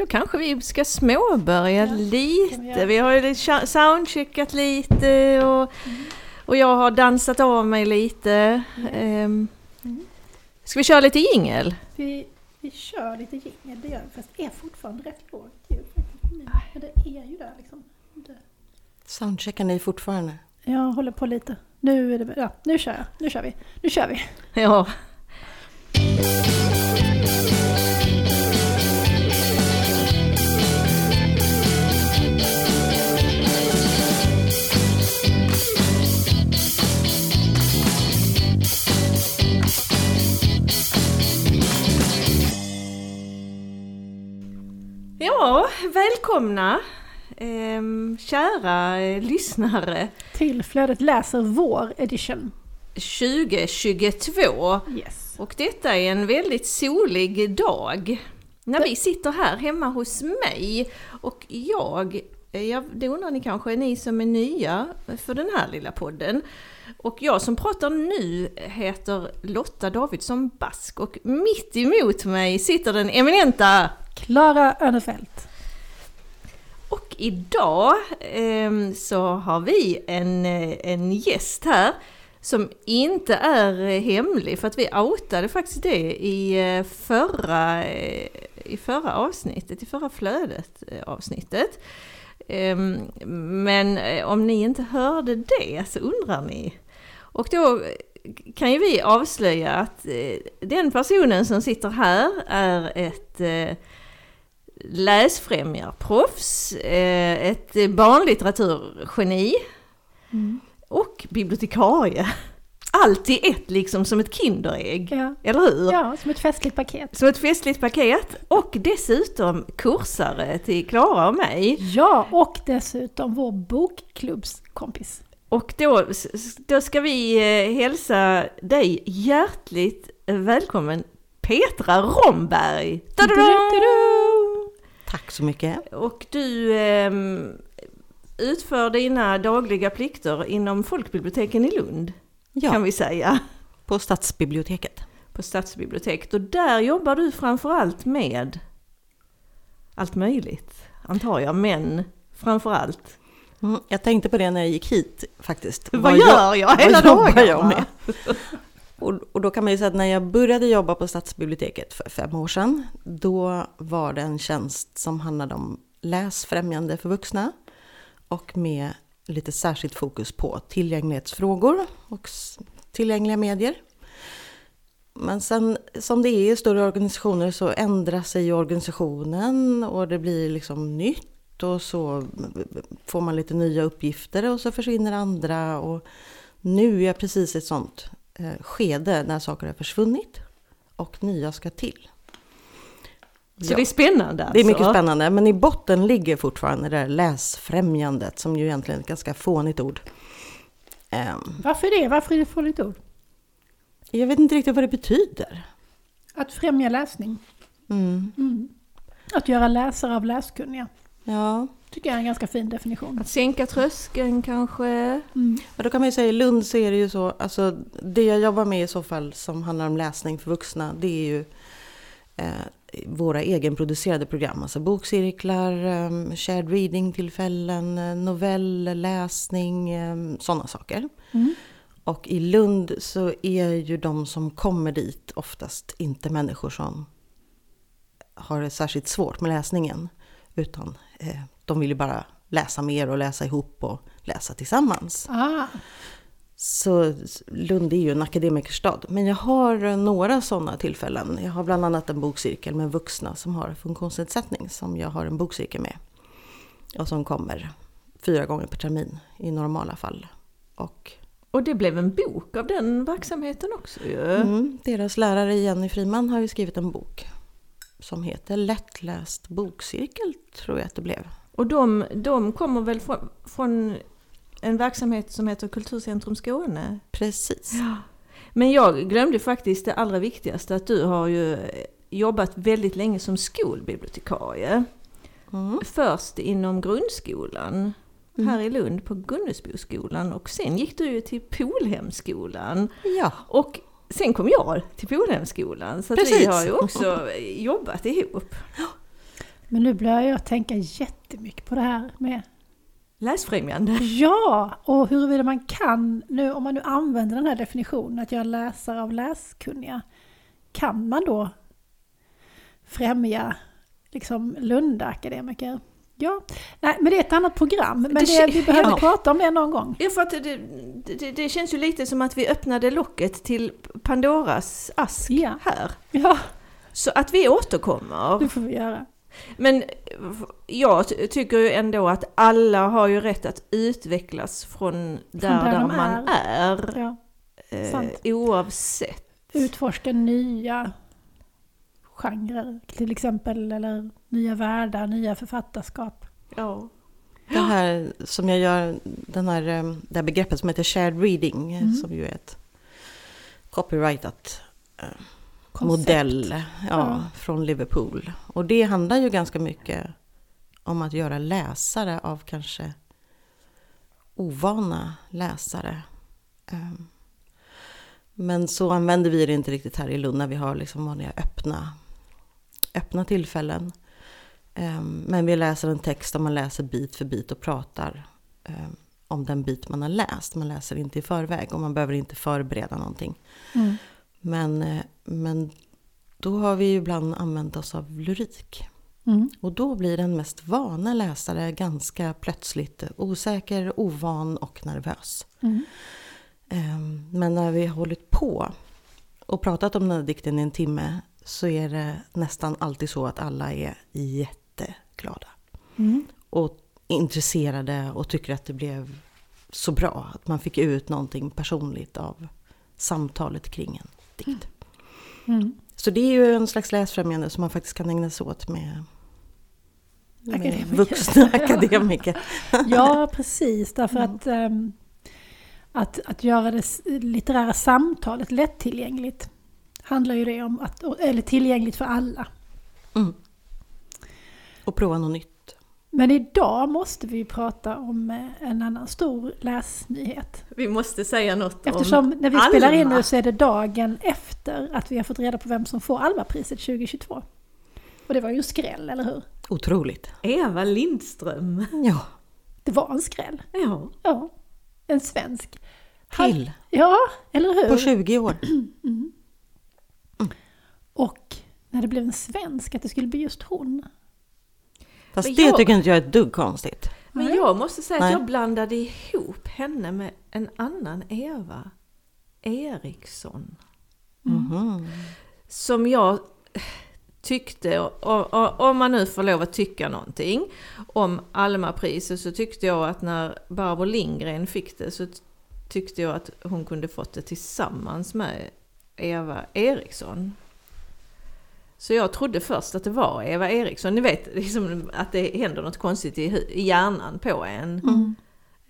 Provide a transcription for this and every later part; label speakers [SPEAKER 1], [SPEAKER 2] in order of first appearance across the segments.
[SPEAKER 1] då kanske vi ska småbörja
[SPEAKER 2] Ja,
[SPEAKER 1] lite. Vi har ju soundcheckat lite och, och jag har dansat av mig lite. Ehm,
[SPEAKER 2] Mm.
[SPEAKER 1] Ska vi köra lite jingel?
[SPEAKER 2] Vi, vi kör lite jingel, det gör vi. Fast det är fortfarande rätt lågt ljud. Men det är ju där liksom. Det.
[SPEAKER 3] Soundcheckar ni fortfarande?
[SPEAKER 2] Jag håller på lite. Nu är det, ja, nu kör jag. Nu kör vi. Nu kör vi.
[SPEAKER 1] Ja. Ja, välkomna ehm, kära eh, lyssnare
[SPEAKER 2] Till Flödet läser vår edition.
[SPEAKER 1] 2022.
[SPEAKER 2] Yes.
[SPEAKER 1] Och detta är en väldigt solig dag. När vi sitter här hemma hos mig och jag, eh, ja, det undrar ni kanske, ni som är nya för den här lilla podden. Och jag som pratar nu heter Lotta Davidsson Bask och mitt emot mig sitter den eminenta
[SPEAKER 2] Klara Örnefelt.
[SPEAKER 1] och idag eh, så har vi en, eh, en gäst här som inte är hemlig för att vi outade faktiskt det i eh, förra, eh, i förra avsnittet, i förra flödet avsnittet. Ehm, men om ni inte hörde det så undrar ni. Och då kan ju vi avslöja att den personen som sitter här är ett läsfrämjarproffs, eh, ett barnlitteraturgeni och bibliotekarie. Allt i ett liksom som ett Kinderägg,
[SPEAKER 2] Ja.
[SPEAKER 1] eller hur?
[SPEAKER 2] ja, som ett festligt paket.
[SPEAKER 1] Som ett festligt paket och dessutom kursare till Klara och mig.
[SPEAKER 2] Ja, och dessutom vår bokklubbskompis.
[SPEAKER 1] Och då, då ska vi eh, hälsa dig hjärtligt välkommen Petra Romberg! Ta-da-da!
[SPEAKER 3] Tack så mycket.
[SPEAKER 1] Och du ehm, utför dina dagliga plikter inom folkbiblioteken i Lund, kan
[SPEAKER 3] Ja,
[SPEAKER 1] vi säga,
[SPEAKER 3] på Stadsbiblioteket.
[SPEAKER 1] på stadsbiblioteket. Och där jobbar du framförallt med allt möjligt, antar jag, men framförallt.
[SPEAKER 3] Mm, jag tänkte på det när jag gick hit faktiskt.
[SPEAKER 1] Vad gör jag hela
[SPEAKER 3] vad jobbar
[SPEAKER 1] dagarna?
[SPEAKER 3] jag med? Och, och då kan man ju säga att när jag började jobba på Stadsbiblioteket för fem år sedan, då var det en tjänst som handlade om läsfrämjande för vuxna och med lite särskilt fokus på tillgänglighetsfrågor och tillgängliga medier. Men sen som det är i större organisationer så ändrar sig organisationen och det blir liksom nytt och så får man lite nya uppgifter och så försvinner andra och nu är jag precis i ett sånt skede när saker har försvunnit och nya ska till.
[SPEAKER 1] Så
[SPEAKER 3] Ja.
[SPEAKER 1] det är spännande alltså.
[SPEAKER 3] Det är mycket spännande, men i botten ligger fortfarande det där läsfrämjandet som ju egentligen är ett ganska fånigt ord. Ehm,
[SPEAKER 2] Varför det? Varför är det farligt ord?
[SPEAKER 3] Jag vet inte riktigt vad det betyder.
[SPEAKER 2] Att främja läsning.
[SPEAKER 3] Mm.
[SPEAKER 2] Mm. Att göra läsare av läskunniga.
[SPEAKER 3] Ja,
[SPEAKER 2] Tycker jag är en ganska fin definition.
[SPEAKER 1] Att sänka tröskeln kanske.
[SPEAKER 2] Mm.
[SPEAKER 3] men då kan man ju säga i Lund så är det ju så, alltså det jag jobbar med i så fall som handlar om läsning för vuxna, det är ju eh, våra egenproducerade program, alltså bokcirklar, eh, shared reading-tillfällen, novellläsning, eh, sådana saker.
[SPEAKER 2] Mm.
[SPEAKER 3] Och i Lund så är ju de som kommer dit oftast inte människor som har det särskilt svårt med läsningen. Utan eh, de vill ju bara läsa mer och läsa ihop och läsa tillsammans.
[SPEAKER 2] Ah,
[SPEAKER 3] Så Lund är ju en akademikerstad. Men jag har några sådana tillfällen. Jag har bland annat en bokcirkel med vuxna som har funktionsnedsättning som jag har en bokcirkel med. Och som kommer fyra gånger per termin i normala fall. Och
[SPEAKER 1] Och det blev en bok av den verksamheten också ju.
[SPEAKER 3] Mm, deras lärare Jenny Friman har ju skrivit en bok som heter Lättläst bokcirkel, tror jag att det blev.
[SPEAKER 1] Och de, de kommer väl från, från en verksamhet som heter Kulturcentrum Skåne?
[SPEAKER 3] Precis.
[SPEAKER 1] Men jag glömde faktiskt det allra viktigaste, att du har ju jobbat väldigt länge som skolbibliotekarie.
[SPEAKER 3] Mm.
[SPEAKER 1] Först inom grundskolan här i Lund på Gunnesboskolan och sen gick du ju till Polhemskolan.
[SPEAKER 3] Ja,
[SPEAKER 1] Och sen kom jag till Polhemskolan så att vi
[SPEAKER 3] Precis.
[SPEAKER 1] har ju också jobbat ihop.
[SPEAKER 2] Men nu börjar jag tänka jättemycket på det här med
[SPEAKER 1] Läsfrämjande.
[SPEAKER 2] Ja, och huruvida man kan, nu, om man nu använder den här definitionen, att göra läsare av läskunniga, kan man då främja liksom Lunda-akademiker? Ja, nej, men det är ett annat program. Men
[SPEAKER 1] Det
[SPEAKER 2] det, vi behöver
[SPEAKER 1] ja.
[SPEAKER 2] prata om det någon gång.
[SPEAKER 1] Ja, för att det, det, det känns ju lite som att vi öppnade locket till Pandoras ask
[SPEAKER 2] Ja.
[SPEAKER 1] här.
[SPEAKER 2] Ja,
[SPEAKER 1] Så att vi återkommer.
[SPEAKER 2] det får vi göra.
[SPEAKER 1] Men jag ty- tycker ju ändå att alla har ju rätt att utvecklas från där,
[SPEAKER 2] där
[SPEAKER 1] där man är.
[SPEAKER 2] Ja.
[SPEAKER 1] eh, oavsett.
[SPEAKER 2] Utforska nya genrer till exempel, eller nya världar, nya författarskap.
[SPEAKER 1] Ja.
[SPEAKER 3] Det här som jag gör, den här, eh, det här begreppet som heter shared reading,
[SPEAKER 2] Mm.
[SPEAKER 3] som ju är ett copyrightat eh,
[SPEAKER 2] Koncept.
[SPEAKER 3] modell ja,
[SPEAKER 2] Ja.
[SPEAKER 3] från Liverpool. Och det handlar ju ganska mycket om att göra läsare av kanske ovana läsare. Ehm, Men så använder vi det inte riktigt här i Lund när vi har liksom vanliga öppna, öppna tillfällen. Ehm, Men vi läser en text och man läser bit för bit och pratar ehm, om den bit man har läst. Man läser inte i förväg och man behöver inte förbereda någonting.
[SPEAKER 2] Mm.
[SPEAKER 3] Men, eh, men då har vi ju ibland använt oss av lyrik.
[SPEAKER 2] Mm.
[SPEAKER 3] Och då blir den mest vana läsare ganska plötsligt osäker, ovan och nervös.
[SPEAKER 2] Mm.
[SPEAKER 3] Ehm, Men när vi har hållit på och pratat om den här dikten i en timme så är det nästan alltid så att alla är jätteglada.
[SPEAKER 2] Mm.
[SPEAKER 3] Och intresserade och tycker att det blev så bra. Att man fick ut någonting personligt av samtalet kring en dikt.
[SPEAKER 2] Mm.
[SPEAKER 3] Så det är ju en slags läsfrämjande som man faktiskt kan ägna sig åt med, med
[SPEAKER 2] Akademiker.
[SPEAKER 3] vuxna akademiker.
[SPEAKER 2] Ja, precis. Därför
[SPEAKER 3] Mm.
[SPEAKER 2] att, ehm, att, att göra det litterära samtalet lättillgängligt handlar ju det om att, eller tillgängligt för alla.
[SPEAKER 3] Mm. Och prova något nytt.
[SPEAKER 2] Men idag måste vi prata om eh, en annan stor läsnyhet.
[SPEAKER 1] Vi måste säga något
[SPEAKER 2] Eftersom
[SPEAKER 1] om
[SPEAKER 2] när vi spelar in
[SPEAKER 1] Alma.
[SPEAKER 2] nu så är det dagen efter att vi har fått reda på vem som får Almapriset 2022. Och det var ju en skräll, eller hur?
[SPEAKER 3] Otroligt.
[SPEAKER 1] Eva Lindström.
[SPEAKER 3] Ja,
[SPEAKER 2] Det var en skräll.
[SPEAKER 1] Ja.
[SPEAKER 2] Ja, en svensk.
[SPEAKER 3] till
[SPEAKER 2] Ja, eller hur?
[SPEAKER 3] på 20 år.
[SPEAKER 2] Och när det blev en svensk, att det skulle bli just hon.
[SPEAKER 3] Fast
[SPEAKER 1] Men
[SPEAKER 3] det
[SPEAKER 1] jag-
[SPEAKER 3] tycker inte jag är ett dugg konstigt.
[SPEAKER 1] Men
[SPEAKER 2] Nej.
[SPEAKER 1] jag måste säga
[SPEAKER 3] Nej.
[SPEAKER 1] att jag blandade ihop henne med en annan Eva Eriksson.
[SPEAKER 3] Mhm.
[SPEAKER 1] Som jag tyckte, och, och, om man nu får lov att tycka någonting om Almapriset så tyckte jag att när Barbro Lindgren fick det så tyckte jag att hon kunde fått det tillsammans med Eva Eriksson. Så jag trodde först att det var Eva Eriksson. Ni vet liksom att det händer något konstigt i, hjärnan på en.
[SPEAKER 2] Mm.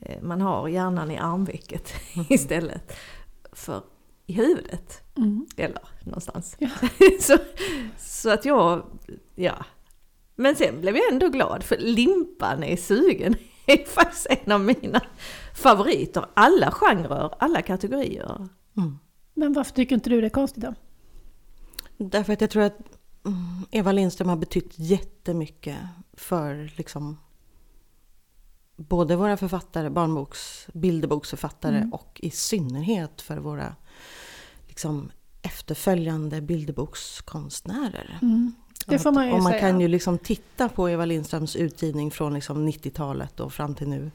[SPEAKER 1] Eh, Man har hjärnan i armvecket istället för i huvudet.
[SPEAKER 2] Mm.
[SPEAKER 1] Eller någonstans.
[SPEAKER 2] Ja.
[SPEAKER 1] så, så att jag, ja. Men sen blev jag ändå glad för Limpan är sugen är faktiskt en av mina favoriter. Alla genrer, alla kategorier.
[SPEAKER 3] Mm.
[SPEAKER 2] Men varför tycker inte du det är konstigt då?
[SPEAKER 3] Därför att jag tror att mm, Eva Lindström har betytt jättemycket för liksom både våra författare, barnboks, bilderboksförfattare
[SPEAKER 2] Mm.
[SPEAKER 3] och i synnerhet för våra liksom, efterföljande bilderbokskonstnärer.
[SPEAKER 2] Mm. Det får man ju
[SPEAKER 3] och man
[SPEAKER 2] säga.
[SPEAKER 3] kan ju liksom titta på Eva Lindströms utgivning från liksom 90-talet och fram till nu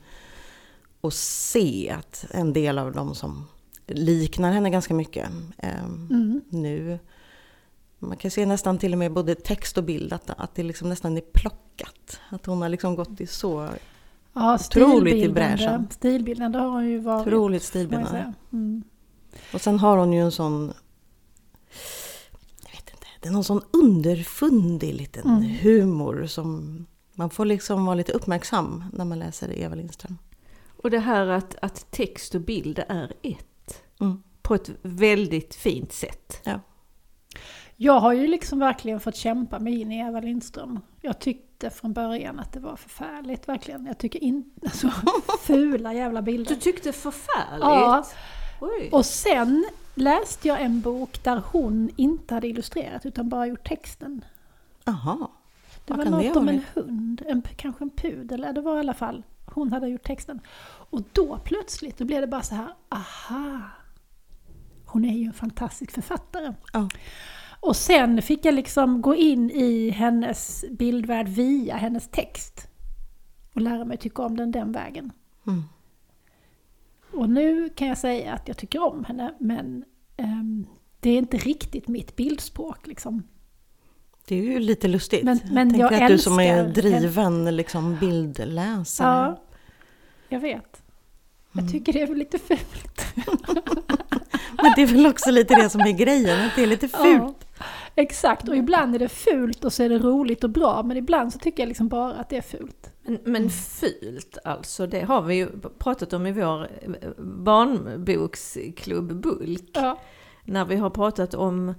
[SPEAKER 3] och se att en del av dem som liknar henne ganska mycket ehm,
[SPEAKER 2] Mm.
[SPEAKER 3] nu. Man kan se nästan till och med både text och bild att, att det liksom nästan är plockat. Att hon har liksom gått i så
[SPEAKER 2] Ja,
[SPEAKER 3] Otroligt i bräschen.
[SPEAKER 2] Stilbildande har hon ju varit.
[SPEAKER 3] otroligt stilbildande.
[SPEAKER 2] Mm.
[SPEAKER 3] Och sen har hon ju en sån... Jag vet inte, det är någon sån underfundig liten
[SPEAKER 2] Mm.
[SPEAKER 3] humor som... Man får liksom vara lite uppmärksam när man läser Eva Lindström.
[SPEAKER 1] Och det här att, att text och bild är ett.
[SPEAKER 3] Mm.
[SPEAKER 1] På ett väldigt fint sätt.
[SPEAKER 2] Jag har ju liksom verkligen fått kämpa mig in i Eva Lindström. Jag tyckte från början att det var förfärligt, verkligen. Jag tycker inte så fula jävla
[SPEAKER 1] Du
[SPEAKER 2] bilder.
[SPEAKER 1] tyckte förfärligt?
[SPEAKER 2] Ja.
[SPEAKER 1] Oj.
[SPEAKER 2] Och sen läste jag en bok där hon inte hade illustrerat utan bara gjort texten.
[SPEAKER 3] Aha.
[SPEAKER 2] Det
[SPEAKER 3] Vad
[SPEAKER 2] var något
[SPEAKER 3] det
[SPEAKER 2] om en hund, en, kanske en pudel, eller det var i alla fall, hon hade gjort texten. Och då plötsligt, då blev det bara så här, aha! Hon är ju en fantastisk författare.
[SPEAKER 3] Ja.
[SPEAKER 2] Och sen fick jag liksom gå in i hennes bildvärld via hennes text. Och lära mig tycka om den den vägen.
[SPEAKER 3] Mm.
[SPEAKER 2] Och nu kan jag säga att jag tycker om henne, men ehm, det är inte riktigt mitt bildspråk liksom.
[SPEAKER 3] Det är ju lite lustigt.
[SPEAKER 2] Men- men
[SPEAKER 3] tänker
[SPEAKER 2] jag
[SPEAKER 3] att du som är driven liksom, bildläsare.
[SPEAKER 2] Ja, jag vet. Jag
[SPEAKER 3] Mm.
[SPEAKER 2] tycker det är lite fult.
[SPEAKER 3] Men det är väl också lite det som är grejen, att det är lite fult.
[SPEAKER 2] Ja, exakt, och ibland är det fult och så är det roligt och bra, men ibland så tycker jag liksom bara att det är fult.
[SPEAKER 1] Men, men fult alltså, det har vi ju pratat om i vår eh, barnboksklubb Bulk.
[SPEAKER 2] Ja,
[SPEAKER 1] När vi har pratat om,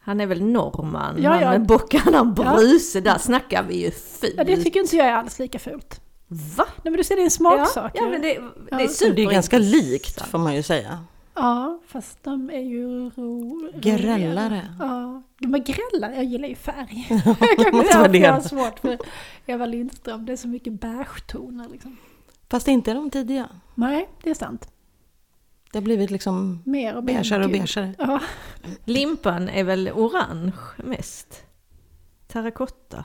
[SPEAKER 1] han är väl norrman,
[SPEAKER 2] Ja,
[SPEAKER 1] han
[SPEAKER 2] ja.
[SPEAKER 1] med bockarna bruse, där snackar vi ju fult.
[SPEAKER 2] ja det tycker inte jag är alls lika fult.
[SPEAKER 1] Va?
[SPEAKER 2] Nej men du ser, det är en smaksak
[SPEAKER 1] Ja, ja
[SPEAKER 2] ju.
[SPEAKER 1] men det, det
[SPEAKER 2] Ja.
[SPEAKER 1] är super
[SPEAKER 3] Det är ganska likt får man ju säga.
[SPEAKER 2] Ja, fast de är ju ro...
[SPEAKER 3] Grällare.
[SPEAKER 2] Ja, de är grällare. Jag gillar ju färg. jag kan
[SPEAKER 3] det.
[SPEAKER 2] ha svårt för Eva Lindström. Det är så mycket beige-toner liksom.
[SPEAKER 3] Fast inte de tidiga.
[SPEAKER 2] Nej, det är sant.
[SPEAKER 3] Det har blivit liksom
[SPEAKER 2] Mer och mer
[SPEAKER 3] beigare och
[SPEAKER 2] gult.
[SPEAKER 3] beigare.
[SPEAKER 2] Ja,
[SPEAKER 1] Limpan är väl orange mest? Terrakotta?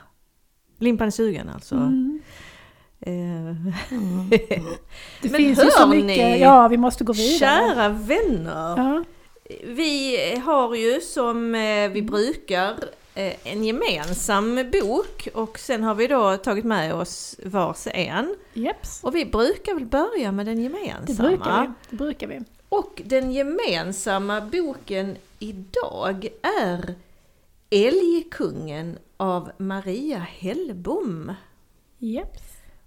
[SPEAKER 1] Limpan är sugen alltså.
[SPEAKER 2] mm.
[SPEAKER 3] Mm.
[SPEAKER 2] Det
[SPEAKER 1] Men
[SPEAKER 2] finns ju så
[SPEAKER 1] hör
[SPEAKER 2] mycket.
[SPEAKER 1] ni?
[SPEAKER 2] Ja, vi måste gå vidare.
[SPEAKER 1] Kära vänner!
[SPEAKER 2] Ja,
[SPEAKER 1] Vi har ju som eh, vi brukar eh, en gemensam bok och sen har vi då tagit med oss vars en.
[SPEAKER 2] jeps.
[SPEAKER 1] Och vi brukar väl börja med den
[SPEAKER 2] Det
[SPEAKER 1] gemensamma.
[SPEAKER 2] brukar vi. Det brukar vi.
[SPEAKER 1] Och den gemensamma boken idag är Älgkungen av Maria Hellbom.
[SPEAKER 2] Jeps.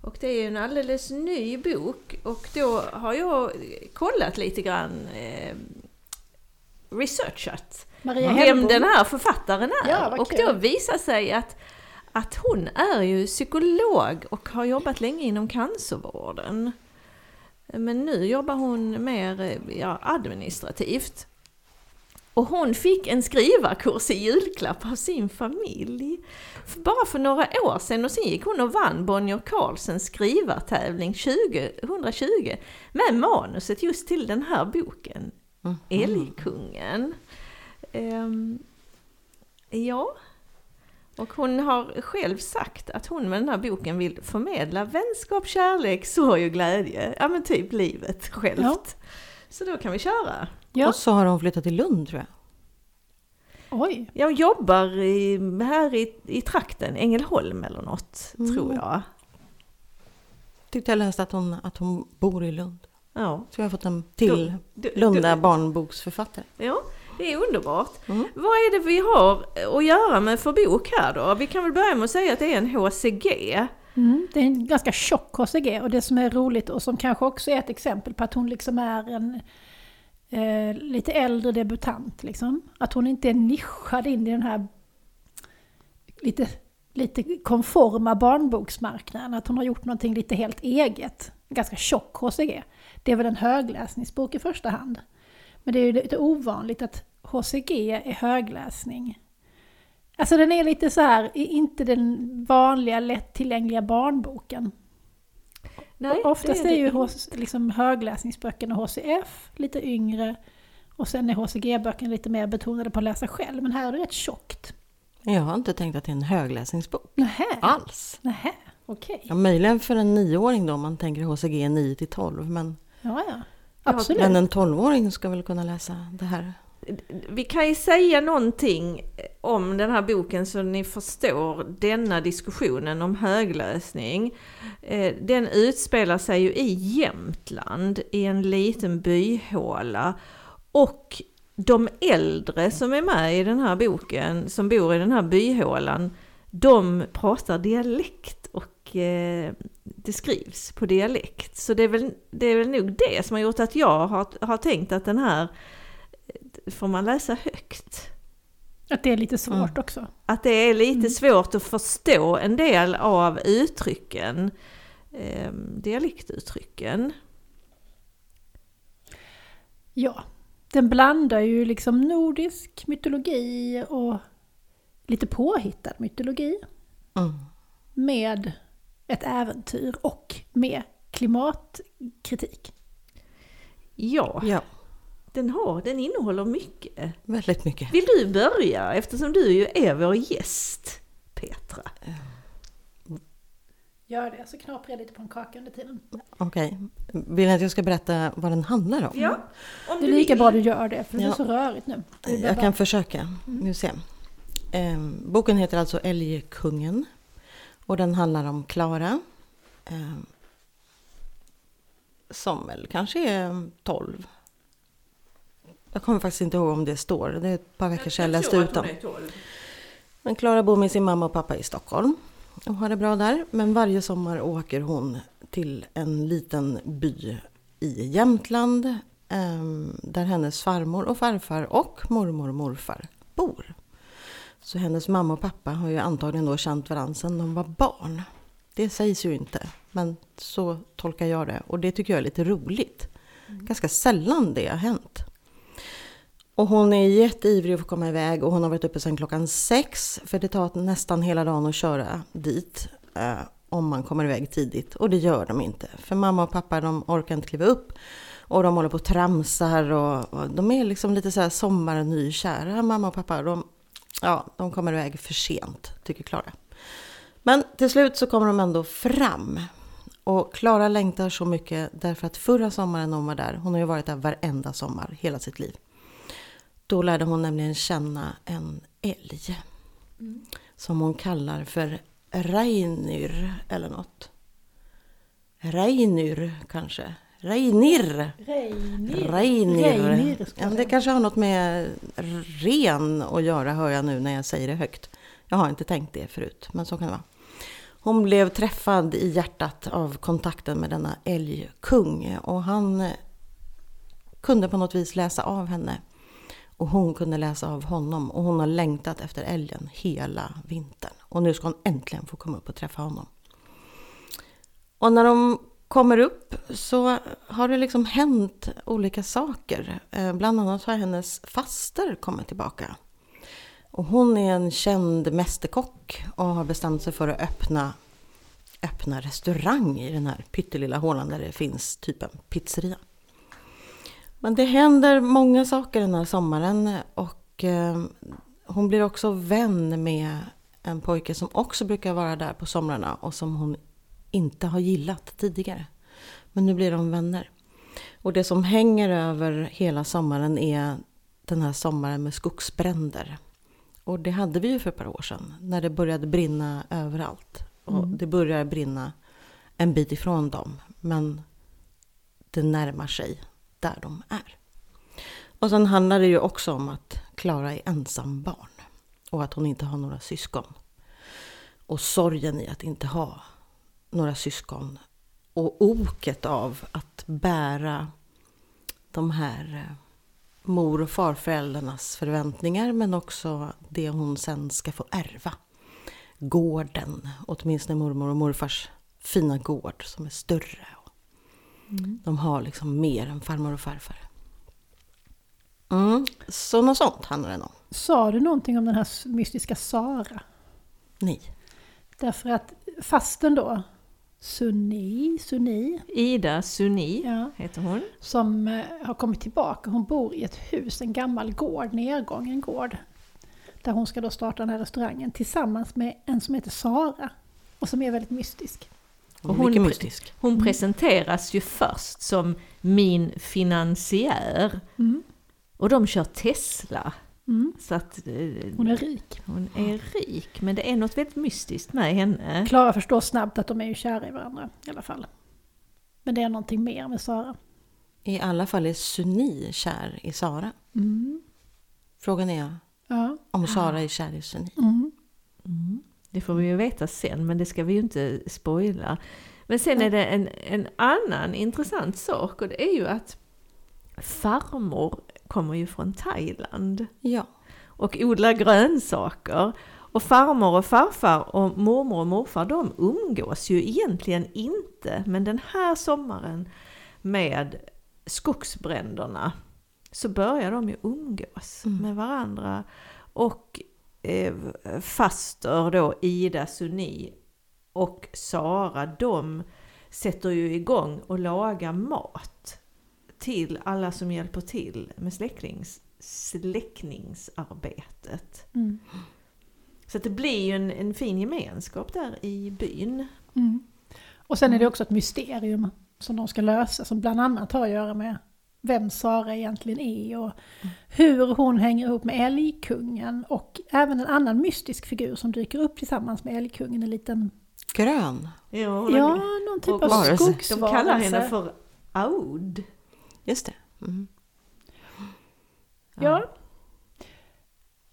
[SPEAKER 1] Och det är en alldeles ny bok och då har jag kollat lite grann, eh, researchat
[SPEAKER 2] Maria
[SPEAKER 1] vem
[SPEAKER 2] Hellbom.
[SPEAKER 1] den här författaren är.
[SPEAKER 2] Ja,
[SPEAKER 1] och då visar sig att, att hon är ju psykolog och har jobbat länge inom cancervården. Men nu jobbar hon mer ja, administrativt. Och hon fick en skrivarkurs i julklapp av sin familj. För bara för några år sedan och sen gick hon och vann Bonnier Carlsens skrivartävling 2020 med manuset just till den här boken.
[SPEAKER 3] Mhm.
[SPEAKER 1] Älgkungen. Ehm, ja. Och hon har själv sagt att hon med den här boken vill förmedla vänskap, kärlek, sorg och glädje. Ja men typ livet självt.
[SPEAKER 2] Ja.
[SPEAKER 1] Så då kan vi köra.
[SPEAKER 2] Ja.
[SPEAKER 3] Och så har de flyttat till Lund tror jag.
[SPEAKER 2] Oj.
[SPEAKER 1] Jag jobbar i, här i, i trakten, Ängelholm eller något,
[SPEAKER 3] Mm.
[SPEAKER 1] tror jag.
[SPEAKER 3] Tyckte jag läste att hon, att hon bor i Lund.
[SPEAKER 1] Ja.
[SPEAKER 3] Så jag har fått en till
[SPEAKER 1] Du- du-
[SPEAKER 3] Lunda barnboksförfattare.
[SPEAKER 1] Ja, det är underbart.
[SPEAKER 3] Mm.
[SPEAKER 1] Vad är det vi har att göra med för bok här då? Vi kan väl börja med att säga att det är en HCG.
[SPEAKER 2] Mm, det är en ganska tjock HCG och det som är roligt och som kanske också är ett exempel på att hon liksom är en eh, lite äldre debutant. Liksom. Att hon inte är nischad in i den här lite, lite konforma barnboksmarknaden. Att hon har gjort någonting lite helt eget. Ganska tjock HCG. Det är väl en högläsningsbok i första hand. Men det är ju lite ovanligt att HCG är högläsning. Alltså den är lite så här, inte den vanliga lättillgängliga barnboken.
[SPEAKER 1] Nej,
[SPEAKER 2] Oftast
[SPEAKER 1] det
[SPEAKER 2] är, ju
[SPEAKER 1] det
[SPEAKER 2] HC, liksom högläsningsböckerna HCF, lite yngre. Och sen är HCG-böckerna lite mer betonade på att läsa själv. Men här är det rätt tjockt.
[SPEAKER 3] Jag har inte tänkt att det är en högläsningsbok
[SPEAKER 2] Nähä,
[SPEAKER 3] alls.
[SPEAKER 2] nähä, okej.
[SPEAKER 3] Ja, möjligen för en nioåring då, om man tänker HCG 9 till 12. Men,
[SPEAKER 2] Ja, ja. Absolut.
[SPEAKER 3] men en 12-åring ska väl kunna läsa det här.
[SPEAKER 1] Vi kan ju säga någonting om den här boken så ni förstår denna diskussionen om höglösning. Eh, den utspelar sig ju i Jämtland i en liten byhåla. Och de äldre som är med i den här boken, som bor i den här byhålan, de pratar dialekt och eh, det skrivs på dialekt. Så det är, väl, det är väl nog det som har gjort att jag har, har tänkt att den här får man läsa högt.
[SPEAKER 2] Att det är lite svårt
[SPEAKER 3] Mm.
[SPEAKER 2] också.
[SPEAKER 1] Att det är lite
[SPEAKER 2] Mm.
[SPEAKER 1] svårt att förstå en del av uttrycken, eh, dialektuttrycken.
[SPEAKER 2] Ja. Den blandar ju liksom nordisk mytologi och lite påhittad mytologi.
[SPEAKER 3] Mm.
[SPEAKER 2] med ett äventyr och med klimatkritik.
[SPEAKER 1] Ja,
[SPEAKER 3] Ja,
[SPEAKER 1] den, har, den innehåller mycket.
[SPEAKER 3] väldigt mycket.
[SPEAKER 1] Vill du börja eftersom du ju är vår gäst, Petra?
[SPEAKER 2] Gör det, så knaprar jag lite på en kaka under tiden.
[SPEAKER 3] Okej. Vill ni att jag ska berätta vad den handlar om?
[SPEAKER 1] om
[SPEAKER 2] Det är
[SPEAKER 1] du
[SPEAKER 2] lika
[SPEAKER 1] vill.
[SPEAKER 2] bra du gör det, för det är
[SPEAKER 3] Ja.
[SPEAKER 2] så rörigt nu.
[SPEAKER 3] Jag
[SPEAKER 2] bara-
[SPEAKER 3] kan försöka. Nu se. Ehm, boken heter alltså Älgkungen. Och den handlar om Klara. ehm, som väl kanske är 12. Jag kommer faktiskt inte ihåg om det står. Det är ett par veckor sedan jag läste ut dem.
[SPEAKER 1] hon är 12.
[SPEAKER 3] Men Klara bor med sin mamma och pappa i Stockholm och har det bra där. Men varje sommar åker hon till en liten by i Jämtland ehm, där hennes farmor och farfar och mormor och morfar bor. Så hennes mamma och pappa har ju antagligen då känt varandra sedan de var barn. Det sägs ju inte, men så tolkar jag det. Och det tycker jag är lite roligt. Ganska sällan det har hänt. Och hon är jätteivrig att få komma iväg och hon har varit uppe sedan klockan sex. För det tar nästan hela dagen att köra dit. Eh, om man kommer iväg tidigt. Och det gör de inte. För mamma och pappa de orkar inte kliva upp. Och de håller på och tramsar och, och de är liksom lite så här sommarnykära mamma och pappa. De, ja, de kommer iväg för sent, tycker Klara. Men till slut så kommer de ändå fram. Och Klara längtar så mycket därför att förra sommaren hon var där, hon har ju varit där varenda sommar hela sitt liv. Då lärde hon nämligen känna en älg. Som hon kallar för Reinir eller något. Reinir kanske. Reinir.
[SPEAKER 2] Reinir.
[SPEAKER 3] Reinir.
[SPEAKER 2] Reinir,
[SPEAKER 3] Ja, det kanske har något med ren att göra hör jag nu när jag säger det högt. Jag har inte tänkt det förut, men så kan det vara. Hon blev träffad i hjärtat av kontakten med denna älgkung och han kunde på något vis läsa av henne. Och hon kunde läsa av honom och hon har längtat efter älgen hela vintern. Och nu ska hon äntligen få komma upp och träffa honom. Och när de kommer upp så har det liksom hänt olika saker. Eh, bland annat har hennes faster kommit tillbaka. Och hon är en känd mästerkock och har bestämt sig för att öppna, öppna restaurang i den här pyttelilla hålan där det finns typ en pizzeria. Men det händer många saker den här sommaren och eh, hon blir också vän med en pojke som också brukar vara där på somrarna och som hon inte har gillat tidigare. Men nu blir de vänner. Och det som hänger över hela sommaren är den här sommaren med skogsbränder. Och det hade vi ju för ett par år sedan när det började brinna överallt. Och det börjar brinna en bit ifrån dem. Men det närmar sig där de är. Och sen handlar det ju också om att Klara är ensam barn. Och att hon inte har några syskon. Och sorgen i att inte ha några syskon. Och oket av att bära de här eh, mor och farföräldrarnas förväntningar men också det hon sen ska få ärva. Gården, åtminstone mormor och morfars fina gård som är större. De har liksom mer än farmor och farfar. Mm, så något sånt handlar den om.
[SPEAKER 2] Sa du någonting om den här mystiska Sara?
[SPEAKER 3] Nej.
[SPEAKER 2] Därför att fasten då, Sunni, Sunni,
[SPEAKER 1] Ida Suni
[SPEAKER 2] ja,
[SPEAKER 1] heter hon.
[SPEAKER 2] som eh, har kommit tillbaka. Hon bor i ett hus, en gammal gård, nedgången gård. Där hon ska då starta den här restaurangen tillsammans med en som heter Sara. Och som är väldigt mystisk.
[SPEAKER 1] Och hon-
[SPEAKER 3] mystisk.
[SPEAKER 1] Hon presenteras ju först som min finansiär.
[SPEAKER 2] Mm.
[SPEAKER 1] Och de kör Tesla.
[SPEAKER 2] Mm.
[SPEAKER 1] Så att eh,
[SPEAKER 2] Hon är rik.
[SPEAKER 1] hon är rik. Men det är något väldigt mystiskt med henne.
[SPEAKER 2] Klara förstår snabbt att de är ju kära i varandra i alla fall. Men det är någonting mer med Sara.
[SPEAKER 3] I alla fall är Suni kär i Sara.
[SPEAKER 2] Mm.
[SPEAKER 3] Frågan är
[SPEAKER 2] Ja.
[SPEAKER 3] om Sara är kär i Suni.
[SPEAKER 2] Mm.
[SPEAKER 1] Det får vi ju veta sen, men det ska vi ju inte spoila. Men sen är det en, en annan intressant sak och det är ju att farmor kommer ju från Thailand
[SPEAKER 3] Ja.
[SPEAKER 1] och odlar grönsaker. Och farmor och farfar och mormor och morfar de umgås ju egentligen inte. Men den här sommaren med skogsbränderna så börjar de ju umgås
[SPEAKER 3] Mm.
[SPEAKER 1] med varandra. Och eh, faster då Ida Suni och Sara, de sätter ju igång och lagar mat till alla som hjälper till med släcknings, släckningsarbetet.
[SPEAKER 2] Mm.
[SPEAKER 1] Så det blir ju en, en fin gemenskap där i byn.
[SPEAKER 2] Mm. Och sen är det också ett mysterium som de ska lösa som bland annat har att göra med vem Sara egentligen är och hur hon hänger ihop med älgkungen och även en annan mystisk figur som dyker upp tillsammans med älgkungen, en liten,
[SPEAKER 3] Grön,
[SPEAKER 1] Ja,
[SPEAKER 2] ja, någon typ
[SPEAKER 1] och
[SPEAKER 2] av
[SPEAKER 3] varelse.
[SPEAKER 1] de
[SPEAKER 2] skogsvarelse.
[SPEAKER 1] kallar henne för Aud.
[SPEAKER 3] just det. Mm.
[SPEAKER 2] Ja.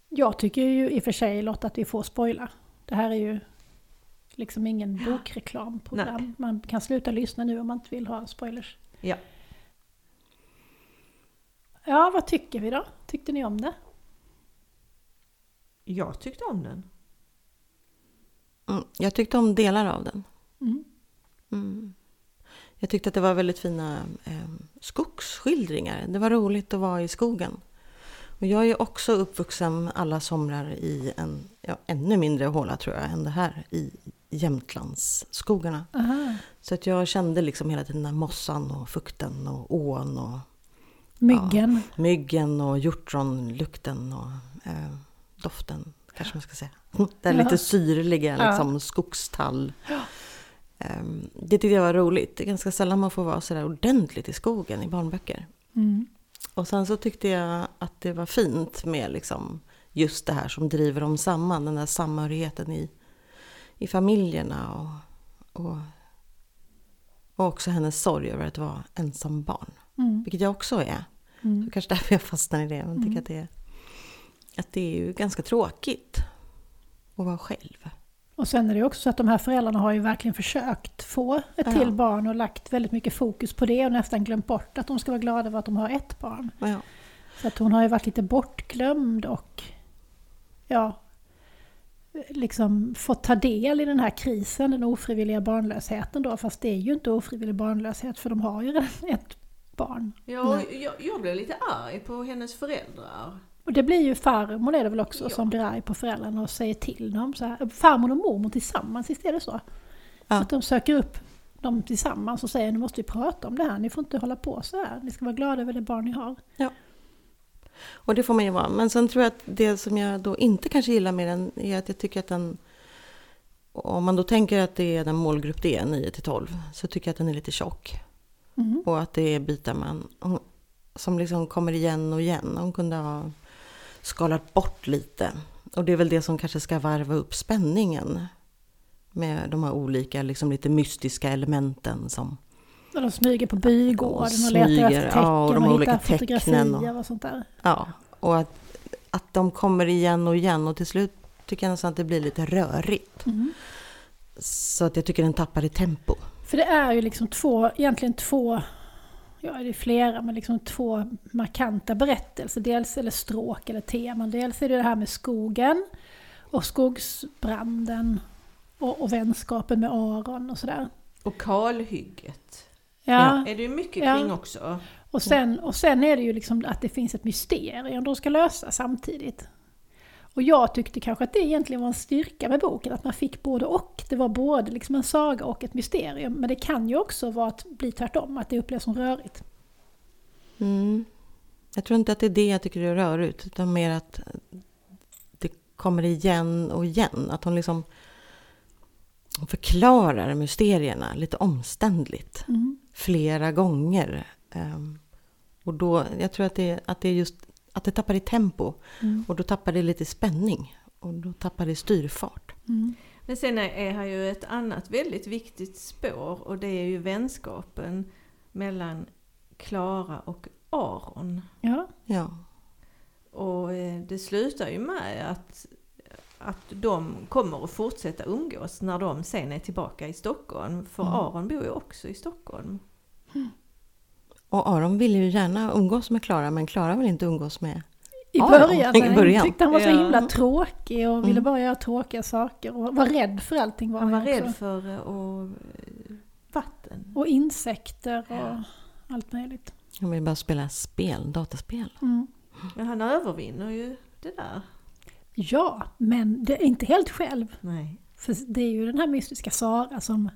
[SPEAKER 2] Jag tycker ju i och för sig Lotta att vi får spoila. Det här är ju liksom ingen bokreklamprogram.
[SPEAKER 1] Nej.
[SPEAKER 2] Man kan sluta lyssna nu om man inte vill ha spoilers.
[SPEAKER 1] Ja.
[SPEAKER 2] Ja, vad tycker vi då? Tyckte ni om det?
[SPEAKER 1] Jag tyckte om den.
[SPEAKER 3] Mm. Jag tyckte om delar av den.
[SPEAKER 2] Mm.
[SPEAKER 3] Mm. Jag tyckte att det var väldigt fina eh, skogsskildringar. Det var roligt att vara i skogen. Och jag är också uppvuxen alla somrar i en ja, ännu mindre håla tror jag än det här i Jämtlandsskogarna.
[SPEAKER 2] Aha.
[SPEAKER 3] Så att jag kände liksom hela tiden den här mossan och fukten och ån och
[SPEAKER 2] Myggen.
[SPEAKER 3] myggen och hjortronlukten och eh, doften kanske man ska säga. Den
[SPEAKER 2] Ja.
[SPEAKER 3] lite syrliga
[SPEAKER 2] Ja.
[SPEAKER 3] liksom, skogstall. Ehm, Det tyckte jag var roligt. Det är ganska sällan man får vara sådär ordentligt i skogen i barnböcker.
[SPEAKER 2] Mm.
[SPEAKER 3] Och sen så tyckte jag att det var fint med liksom just det här som driver dem samman. Den där samhörigheten i, i familjerna och, och, och också hennes sorg över att vara ensam barn.
[SPEAKER 2] Mm.
[SPEAKER 3] Vilket jag också är.
[SPEAKER 2] Mm.
[SPEAKER 3] Så kanske därför jag fastnar i det. Men tycker att det, är, att det är ju ganska tråkigt att vara själv.
[SPEAKER 2] Och sen är det också så att de här föräldrarna har ju verkligen försökt få ett
[SPEAKER 3] Ja.
[SPEAKER 2] till barn och lagt väldigt mycket fokus på det och nästan glömt bort att de ska vara glada över att de har ett barn.
[SPEAKER 3] Ja,
[SPEAKER 2] Så att hon har ju varit lite bortglömd och ja, liksom fått ta del i den här krisen, den ofrivilliga barnlösheten då. Fast det är ju inte ofrivillig barnlöshet för de har ju redan ett barn.
[SPEAKER 1] Ja, jag, jag blev lite arg på hennes föräldrar.
[SPEAKER 2] Och det blir ju farmor är det väl också
[SPEAKER 1] Ja.
[SPEAKER 2] som blir arg på föräldrarna och säger till dem så här. Farmor och mormor tillsammans, visst är det så?
[SPEAKER 3] Ja.
[SPEAKER 2] Att de söker upp dem tillsammans och säger nu måste vi prata om det här, ni får inte hålla på så här. Ni ska vara glada över det barn ni har.
[SPEAKER 3] och det får man ju vara. Men sen tror jag att det som jag då inte kanske gillar med den är att jag tycker att den om man då tänker att det är den målgrupp det är, 9 till 12, så tycker jag att den är lite tjock.
[SPEAKER 2] Mm.
[SPEAKER 3] Och att det är bitar man, hon- som liksom kommer igen och igen. Hon kunde ha skalat bort lite. Och det är väl det som kanske ska varva upp spänningen. Med de här olika, liksom lite mystiska elementen som
[SPEAKER 2] Och de smyger på bygården och,
[SPEAKER 3] smyger,
[SPEAKER 2] letar efter tecken
[SPEAKER 3] ja, och de
[SPEAKER 2] och
[SPEAKER 3] olika
[SPEAKER 2] hittar fotografier
[SPEAKER 3] och-
[SPEAKER 2] och... sånt där.
[SPEAKER 3] Ja, och att, att de kommer igen och igen och till slut tycker jag nästan att det blir lite rörigt.
[SPEAKER 2] Mm.
[SPEAKER 3] Så att jag tycker den tappar i tempo.
[SPEAKER 2] För det är ju liksom två, egentligen två, ja det är flera, men liksom två markanta berättelser. Dels, eller stråk eller teman. Dels är det det här med skogen och skogsbranden och, och vänskapen med Aron och sådär.
[SPEAKER 1] Och kalhygget
[SPEAKER 2] Ja,
[SPEAKER 1] är det ju mycket
[SPEAKER 2] Ja.
[SPEAKER 1] kring också.
[SPEAKER 2] och, sen, och sen är det ju liksom att det finns ett mysterium de ska lösa samtidigt. Och jag tyckte kanske att det egentligen var en styrka med boken, att man fick både och. Det var både liksom en saga och ett mysterium. Men det kan ju också vara att bli tvärtom, att det upplevs som rörigt.
[SPEAKER 3] Mm. Jag tror inte att det är det jag tycker är rörigt, utan mer att det kommer igen och igen. Att hon liksom förklarar mysterierna lite omständligt
[SPEAKER 2] Mm.
[SPEAKER 3] flera gånger. Ehm, Och då, jag tror att det, att det är just att det tappar i tempo
[SPEAKER 2] Mm.
[SPEAKER 3] och då tappar det lite spänning och då tappar det styrfart.
[SPEAKER 2] Mm.
[SPEAKER 1] Men sen är- är här ju ett annat väldigt viktigt spår och det är ju vänskapen mellan Klara och Aron.
[SPEAKER 2] Ja.
[SPEAKER 3] Ja,
[SPEAKER 1] Och eh, det slutar ju med att, att de kommer att fortsätta umgås när de sen är tillbaka i Stockholm. För
[SPEAKER 3] Mm.
[SPEAKER 1] Aron bor ju också i Stockholm.
[SPEAKER 3] Och Aron vill ju gärna umgås med Klara men Klara vill inte umgås med
[SPEAKER 2] I
[SPEAKER 3] Ja,
[SPEAKER 2] början,
[SPEAKER 3] i
[SPEAKER 2] nej,
[SPEAKER 3] början.
[SPEAKER 2] tyckte han var så
[SPEAKER 1] Ja.
[SPEAKER 2] himla tråkig och ville
[SPEAKER 3] Mm.
[SPEAKER 2] bara göra tråkiga saker och var rädd för allting. Var
[SPEAKER 1] Han var
[SPEAKER 2] han
[SPEAKER 1] rädd
[SPEAKER 2] också.
[SPEAKER 1] för eh, och, eh, vatten.
[SPEAKER 2] Och insekter och
[SPEAKER 1] Ja.
[SPEAKER 2] allt möjligt.
[SPEAKER 3] Han vill bara spela spel, dataspel.
[SPEAKER 2] Mm.
[SPEAKER 1] Men han övervinner ju det där.
[SPEAKER 2] Ja, men det är inte helt själv.
[SPEAKER 1] Nej.
[SPEAKER 2] För det är ju den här mystiska Sara som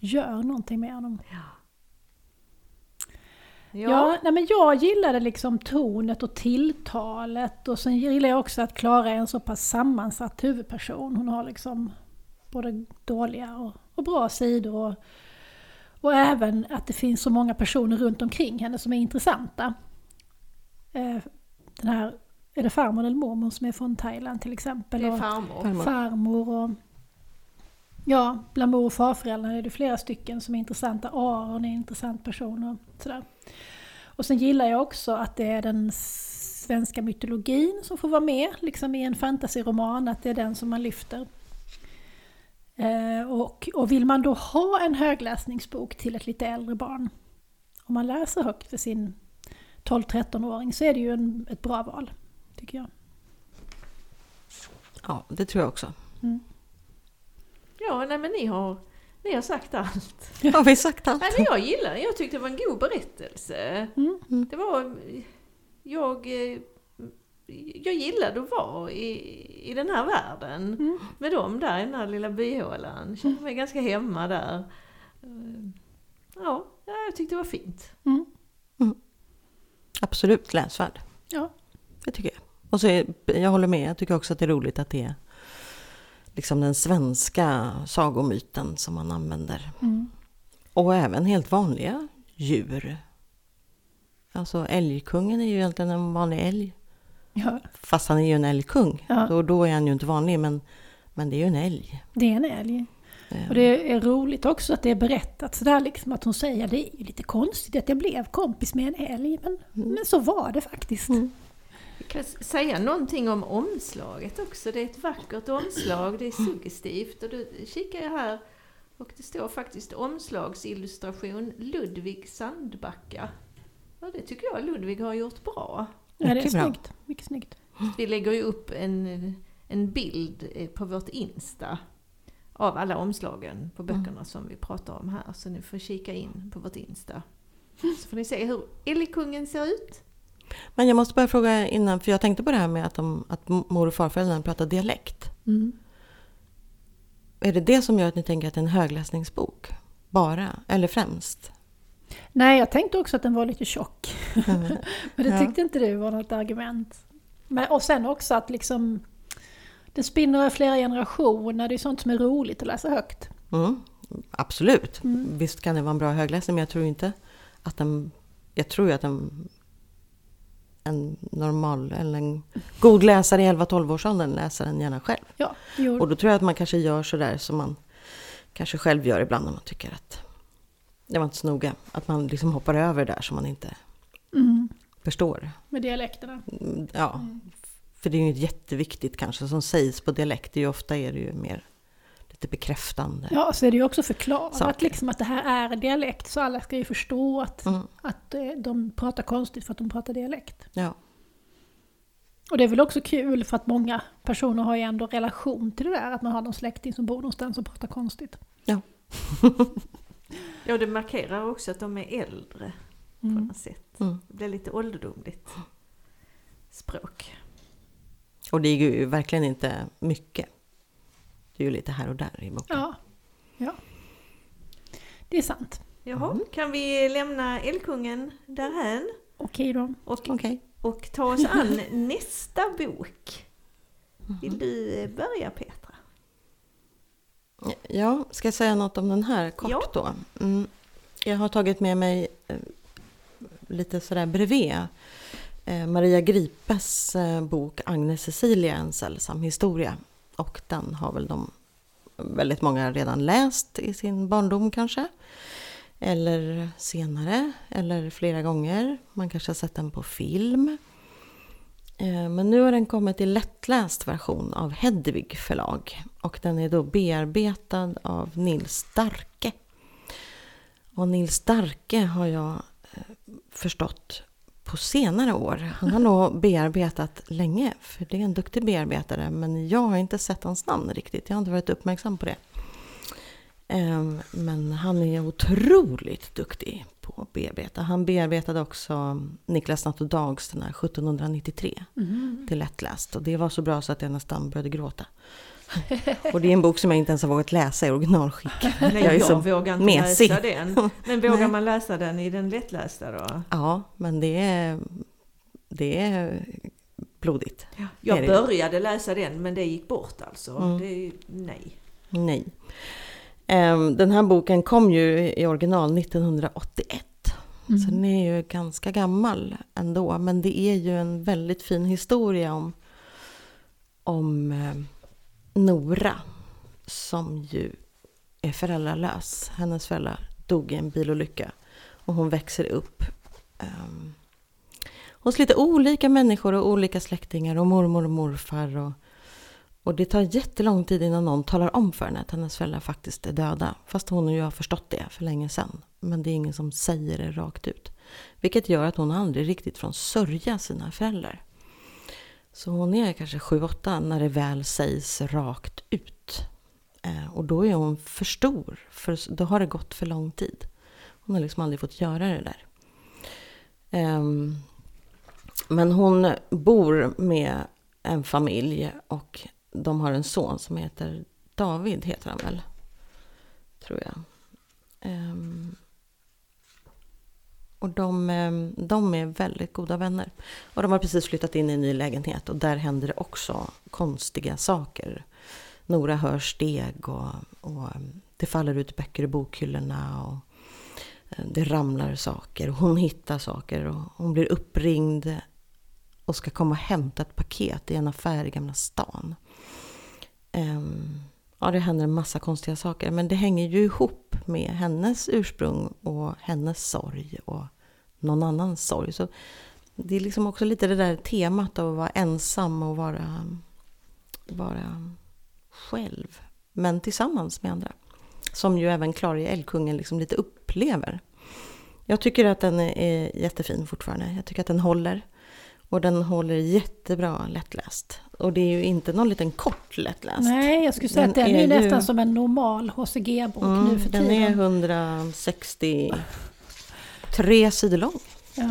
[SPEAKER 2] gör någonting med honom.
[SPEAKER 1] Ja.
[SPEAKER 2] Ja, nej men jag gillade liksom tonet och tilltalet och sen gillar jag också att Klara är en så pass sammansatt huvudperson. Hon har liksom både dåliga och, och bra sidor och, och även att det finns så många personer runt omkring henne som är intressanta. Eh, den här, är det farmor eller mormor som är från Thailand till exempel?
[SPEAKER 1] Det är
[SPEAKER 2] och
[SPEAKER 1] farmor.
[SPEAKER 3] Farmor.
[SPEAKER 2] farmor och Ja, bland mor och farföräldrarna är det flera stycken som är intressanta. Aron är en intressant person och sådär. Och sen gillar jag också att det är den svenska mytologin som får vara med, liksom i en fantasyroman, att det är den som man lyfter. Eh, och, och vill man då ha en högläsningsbok till ett lite äldre barn, om man läser högt för sin 12-13-åring, så är det ju en, ett bra val, tycker jag.
[SPEAKER 3] Ja, det tror jag också.
[SPEAKER 1] Ja, nej men ni har, ni har sagt allt.
[SPEAKER 3] Har vi sagt allt?
[SPEAKER 1] Nej, men jag gillar den. Jag tyckte det var en god berättelse.
[SPEAKER 2] Mm.
[SPEAKER 1] Det var... Jag... eh, Jag gillade att vara i, i den här världen.
[SPEAKER 2] Mm.
[SPEAKER 1] Med dem där i den här lilla byhålan. Kände mig ganska hemma där. Eh, Ja, ja, jag tyckte det var fint.
[SPEAKER 2] Mm.
[SPEAKER 3] Absolut läsvärd.
[SPEAKER 2] Ja.
[SPEAKER 3] Det tycker jag. Och så är, jag håller med, jag tycker också att det är roligt att det är liksom den svenska sagomyten som man använder.
[SPEAKER 2] Mm.
[SPEAKER 3] Och även helt vanliga djur. Alltså älgkungen är ju egentligen en vanlig älg.
[SPEAKER 2] ja,
[SPEAKER 3] Fast han är ju en älgkung.
[SPEAKER 2] Ja.
[SPEAKER 3] Då, då är han ju inte vanlig, men, men det är ju en älg.
[SPEAKER 2] det är en älg.
[SPEAKER 3] Eh,
[SPEAKER 2] Och det är roligt också att det är berättat sådär liksom att hon säger det är ju lite konstigt att jag blev kompis med en älg men, men så var det faktiskt.
[SPEAKER 3] Mm.
[SPEAKER 1] Jag kan säga någonting om omslaget också. Det är ett vackert omslag, det är suggestivt. Och då kikar jag här och det står faktiskt omslagsillustration Ludvig Sandbacka. Ja, det tycker jag Ludvig har gjort bra.
[SPEAKER 2] Ja, det är snyggt. Mycket snyggt.
[SPEAKER 1] Vi lägger ju upp en, en bild eh, på vårt Insta av alla omslagen på böckerna som vi pratar om här. Så ni får kika in på vårt Insta. Så får ni se hur Älgkungen ser ut.
[SPEAKER 3] Men jag måste bara fråga innan, för jag tänkte på det här med att, de, att mor och farföräldrarna pratar dialekt.
[SPEAKER 2] Mm.
[SPEAKER 3] Är det det som gör att ni tänker att det är en högläsningsbok? Bara? Eller främst?
[SPEAKER 2] Nej, jag tänkte också att den var lite tjock. Men det
[SPEAKER 3] Ja.
[SPEAKER 2] tyckte inte du var något argument. Men, och sen också att liksom den spinner över flera generationer. Det är sånt som är roligt att läsa högt.
[SPEAKER 3] Mm, absolut.
[SPEAKER 2] Mm.
[SPEAKER 3] Visst kan det vara en bra högläsning, men jag tror inte att den... Jag tror ju att en, en normal, eller en god läsare i 11-12-årsåldern läser den gärna själv.
[SPEAKER 2] Ja,
[SPEAKER 3] Och då tror jag att man kanske gör sådär som man kanske själv gör ibland när man tycker att det var inte så noga. Att man liksom hoppar över där som man inte
[SPEAKER 2] mm,
[SPEAKER 3] förstår.
[SPEAKER 2] med dialekterna.
[SPEAKER 3] Mm, Ja, för det är ju inte jätteviktigt kanske som sägs på dialekt. Det är ju ofta är det ju mer lite bekräftande.
[SPEAKER 2] Ja, så är det ju också förklarat
[SPEAKER 3] Saker.
[SPEAKER 2] liksom att det här är dialekt. Så alla ska ju förstå att,
[SPEAKER 3] Mm,
[SPEAKER 2] att eh, de pratar konstigt för att de pratar dialekt.
[SPEAKER 3] ja.
[SPEAKER 2] Och det är väl också kul för att många personer har ju ändå relation till det där. Att man har någon släkting som bor någonstans och pratar konstigt.
[SPEAKER 1] Ja, det markerar också att de är äldre på
[SPEAKER 2] Mm.
[SPEAKER 1] något sätt.
[SPEAKER 3] Mm.
[SPEAKER 1] Det blir lite ålderdomligt språk.
[SPEAKER 3] Och det är ju verkligen inte mycket. Det är ju lite här och där i boken.
[SPEAKER 2] Ja, ja. Det är sant.
[SPEAKER 1] Jaha,
[SPEAKER 3] Mm.
[SPEAKER 1] kan vi lämna Älgkungen därhän
[SPEAKER 2] Okej då.
[SPEAKER 1] och,
[SPEAKER 3] Okej.
[SPEAKER 1] och ta oss an nästa bok? Vill du eh, börja Petra?
[SPEAKER 3] Ja, ska jag säga något om den här kort
[SPEAKER 1] Ja.
[SPEAKER 3] då? Mm. Jag har tagit med mig eh, lite sådär bredvid eh, Maria Gripes eh, bok Agnes Cecilia, en sällsam historia. Och den har väl de väldigt många redan läst i sin barndom kanske. Eller senare, eller flera gånger. Man kanske har sett den på film. Eh, men nu har den kommit i lättläst version av Hedvig förlag. Och den är då bearbetad av Nils Starke. Och Nils Starke har jag eh, förstått på senare år. Han har nog bearbetat länge, för det är en duktig bearbetare. Men jag har inte sett hans namn riktigt. Jag har inte varit uppmärksam på det. Ehm, Men han är otroligt duktig på att bearbeta. Han bearbetade också Niklas Natt och Dags den här 1793
[SPEAKER 2] Mm.
[SPEAKER 3] till lättläst. Och det var så bra så att jag nästan började gråta. Och det är en bok som jag inte ens har vågat läsa i originalskick.
[SPEAKER 1] Nej,
[SPEAKER 3] Jag är
[SPEAKER 1] jag,
[SPEAKER 3] så
[SPEAKER 1] vågar inte
[SPEAKER 3] mesig.
[SPEAKER 1] läsa den. Men vågar
[SPEAKER 3] Nej.
[SPEAKER 1] man läsa den i den lättlästa då?
[SPEAKER 3] Ja, men det är, det är blodigt.
[SPEAKER 1] Jag
[SPEAKER 3] Är det?
[SPEAKER 1] började läsa den men det gick bort alltså.
[SPEAKER 3] Mm.
[SPEAKER 1] Det, nej.
[SPEAKER 3] Nej. Ehm, Den här boken kom ju i original 1981.
[SPEAKER 2] Mm.
[SPEAKER 3] Så den är ju ganska gammal ändå. Men det är ju en väldigt fin historia om, om eh, Nora. Som ju är föräldralös. Hennes föräldrar dog i en bilolycka. Och hon växer upp um, hos lite olika människor och olika släktingar. Och mormor och morfar. Och, och det tar jättelång tid innan någon talar om för henne att hennes föräldrar faktiskt är döda. Fast hon och jag har förstått det för länge sedan. Men det är ingen som säger det rakt ut. Vilket gör att hon aldrig riktigt från sörja sina föräldrar. Så hon är kanske 7-8 när det väl sägs rakt ut. Eh, och då är hon för stor, för då har det gått för lång tid. Hon har liksom aldrig fått göra det där. Ehm, men hon bor med en familj och de har en son som heter David, heter han väl? Tror jag. Ehm, och de, eh, de är väldigt goda vänner. Och de har precis flyttat in i en ny lägenhet och där händer det också konstiga saker. Nora hör steg och, och eh, det faller ut böcker i bokhyllorna. Och eh, det ramlar saker. Hon hittar saker och hon blir uppringd och ska komma och hämta ett paket i en affär i Gamla stan. Um, ja, det händer en massa konstiga saker. Men det hänger ju ihop med hennes ursprung och hennes sorg och någon annans sorg. Så det är liksom också lite det där temat av att vara ensam och vara, vara själv. Men tillsammans med andra. Som ju även Klara i Älgkungen liksom lite upplever. Jag tycker att den är jättefin fortfarande. Jag tycker att den håller. Och den håller jättebra lättläst. Och det är ju inte någon liten kort lättläst.
[SPEAKER 2] Nej, jag skulle säga
[SPEAKER 3] Den
[SPEAKER 2] att den är,
[SPEAKER 3] är ju-
[SPEAKER 2] nästan som en normal HCG-bok nu för
[SPEAKER 3] den
[SPEAKER 2] tiden.
[SPEAKER 3] är 163 sidor lång.
[SPEAKER 2] Ja.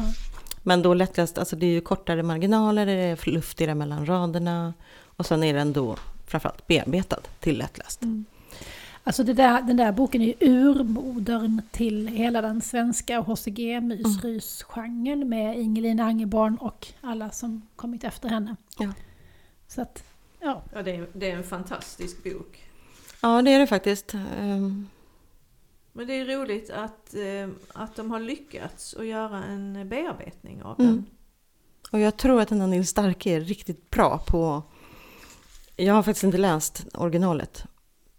[SPEAKER 3] Men då lättläst, alltså det är ju kortare marginaler, det är luftigare mellan raderna. Och sen är den då framförallt bearbetad till lättläst.
[SPEAKER 2] Alltså det där, den där boken är ju urmodern till hela den svenska HCG-mysrys-genren med Ingelin Angeborn och alla som kommit efter henne.
[SPEAKER 3] Ja.
[SPEAKER 2] Så att, ja.
[SPEAKER 1] Ja, det, är, det är en fantastisk bok.
[SPEAKER 3] Ja, det är det faktiskt. Ehm,
[SPEAKER 1] Men det är roligt att, eh, att de har lyckats att göra en bearbetning av
[SPEAKER 3] Mm.
[SPEAKER 1] den.
[SPEAKER 3] Och jag tror att den här Nils Starke är riktigt bra på... Jag har faktiskt inte läst originalet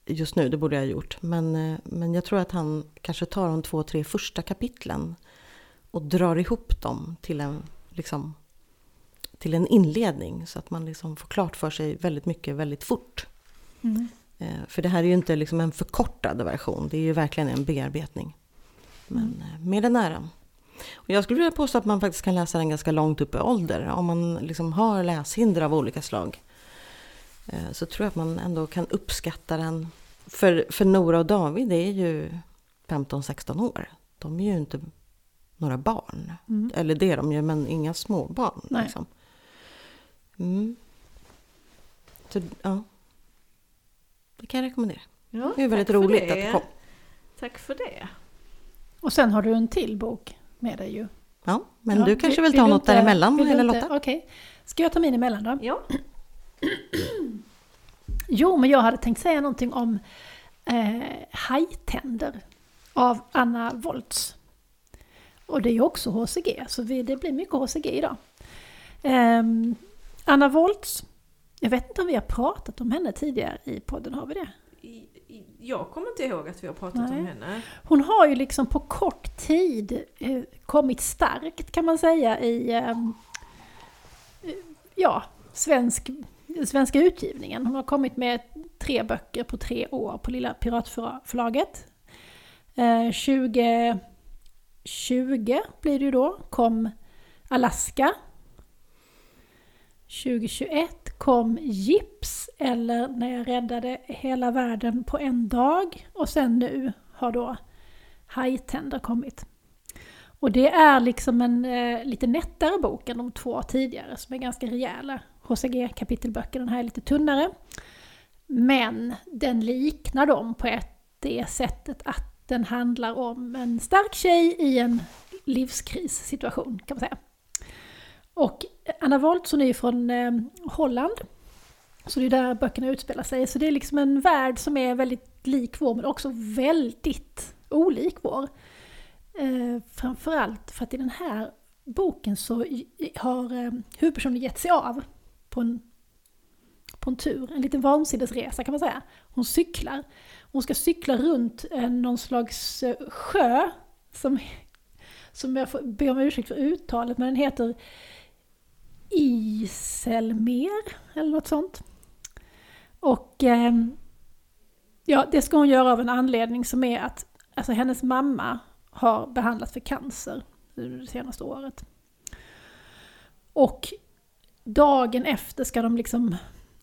[SPEAKER 3] just nu, det borde jag ha gjort. Men, eh, men jag tror att han kanske tar de två, tre första kapitlen och drar ihop dem till en, liksom, till en inledning. Så att man liksom får klart för sig väldigt mycket väldigt fort.
[SPEAKER 2] Mm.
[SPEAKER 3] Eh, För det här är ju inte liksom en förkortad version, det är ju verkligen en bearbetning. Men eh, med den äran. Och jag skulle vilja påstå att man faktiskt kan läsa den ganska långt upp i ålder. Om man liksom har läshinder av olika slag. Eh, Så tror jag att man ändå kan uppskatta den. För, för Nora och David är ju 15-16 år. De är ju inte några barn.
[SPEAKER 2] Mm.
[SPEAKER 3] Eller det är de ju, men inga småbarn.
[SPEAKER 2] Nej.
[SPEAKER 3] Liksom. Mm. Så, ja. Det kan jag rekommendera.
[SPEAKER 1] Ja,
[SPEAKER 3] Det är väldigt roligt
[SPEAKER 1] det.
[SPEAKER 3] att det kom.
[SPEAKER 1] Tack för det.
[SPEAKER 2] Och sen har du en till bok med dig ju.
[SPEAKER 3] Ja, men
[SPEAKER 2] Ja,
[SPEAKER 3] du kanske vill ta
[SPEAKER 2] du
[SPEAKER 3] något
[SPEAKER 2] inte-
[SPEAKER 3] däremellan,
[SPEAKER 2] vill
[SPEAKER 3] eller Lotta?
[SPEAKER 2] Okej. Ska jag ta min emellan då?
[SPEAKER 1] Ja,
[SPEAKER 2] Jo, men jag hade tänkt säga någonting om eh, Hajtänder av Anna Woltz. Och det är ju också HCG, så vi, det blir mycket HCG idag. Ehm, Anna Woltz, jag vet inte om vi har pratat om henne tidigare i podden, har vi det?
[SPEAKER 1] jag kommer inte ihåg att vi har pratat
[SPEAKER 2] Nej.
[SPEAKER 1] om henne.
[SPEAKER 2] Hon har ju liksom på kort tid eh, kommit starkt kan man säga i ehm, eh, ja, svensk, svenska utgivningen. Hon har kommit med tre böcker på tre år på Lilla Piratförlaget. Eh, 2020 blir det ju då, kom Alaska. 2021 kom Gips, eller När jag räddade hela världen på en dag. Och sen nu har då Hajtänder kommit. Och det är liksom en eh, lite nättare bok än de två tidigare som är ganska rejäla HCG-kapitelböcker. Den här är lite tunnare. Men den liknar dem på ett, det sättet att den handlar om en stark tjej i en livskrissituation kan man säga. Och Anna Woltson är ju från eh, Holland. Så det är där böckerna utspelar sig. Så det är liksom en värld som är väldigt lik vår men också väldigt olik vår. Eh, framförallt för att i den här boken så har eh, huvudpersonen gett sig av på en, på en tur, en liten vansinnesresa kan man säga. Hon cyklar. Hon ska cykla runt eh, någon slags eh, sjö som, som jag får be om ursäkt för uttalet, men den heter Iselmer eller något sånt. Och eh, ja, det ska hon göra av en anledning som är att alltså, hennes mamma har behandlats för cancer det senaste året. Och dagen efter ska de liksom,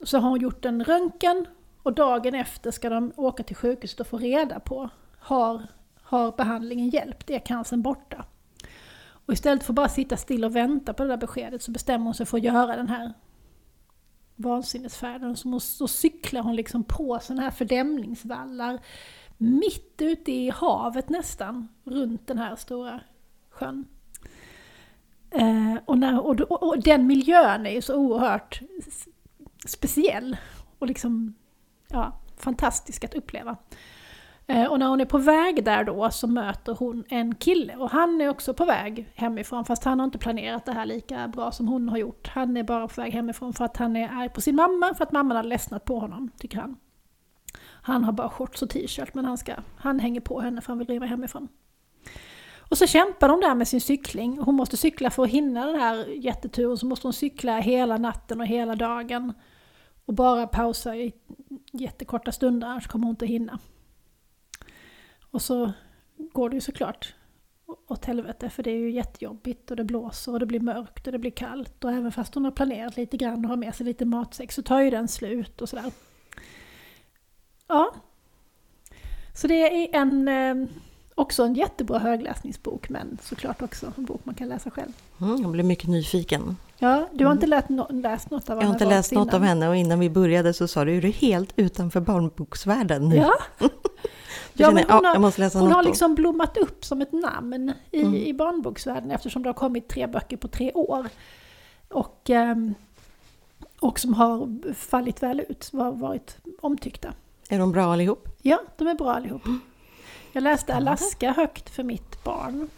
[SPEAKER 2] så har hon gjort en röntgen och dagen efter ska de åka till sjukhuset och få reda på, har, har behandlingen hjälpt? Är cancern borta? Och istället för att bara sitta still och vänta på det där beskedet så bestämmer hon sig för att göra den här vansinnesfärden. Så, så cyklar hon liksom på sådana här fördämningsvallar mitt ute i havet nästan, runt den här stora sjön. Eh, och, när, och, och, och, den miljön är ju så oerhört speciell och liksom, ja, fantastisk att uppleva. Eh, och när hon är på väg där då så möter hon en kille och han är också på väg hemifrån fast han har inte planerat det här lika bra som hon har gjort. Han är bara på väg hemifrån för att han är arg på sin mamma för att mamman har ledsnat på honom, tycker han. Han har bara shorts och t-shirt men han, ska, han hänger på henne för han vill driva hemifrån. Och så kämpar de där med sin cykling. Hon måste cykla för att hinna den här jätteturen, så måste hon cykla hela natten och hela dagen. Och bara pausa i jättekorta stunder, annars kommer hon inte hinna. Och så går det ju såklart åt helvete, för det är ju jättejobbigt och det blåser och det blir mörkt och det blir kallt. Och även fast hon har planerat lite grann och har med sig lite matsäck så tar ju den slut och sådär. Ja. Så det är en eh, Också en jättebra högläsningsbok, men såklart också en bok man kan läsa själv.
[SPEAKER 3] Mm, jag blev mycket nyfiken.
[SPEAKER 2] Ja, du har inte läst, no läst något av
[SPEAKER 3] Anna Jag har inte läst något av henne och innan vi började så sa du, är du helt utanför barnboksvärlden nu?
[SPEAKER 2] Ja.
[SPEAKER 3] ja, men hon, har,
[SPEAKER 2] hon
[SPEAKER 3] har
[SPEAKER 2] liksom blommat upp som ett namn i, mm. i barnboksvärlden eftersom det har kommit tre böcker på tre år. Och, ehm, och som har fallit väl ut, varit omtyckta.
[SPEAKER 3] Är de bra allihop?
[SPEAKER 2] Ja, de är bra allihop. Mm. Jag läste Alaska högt för mitt barn.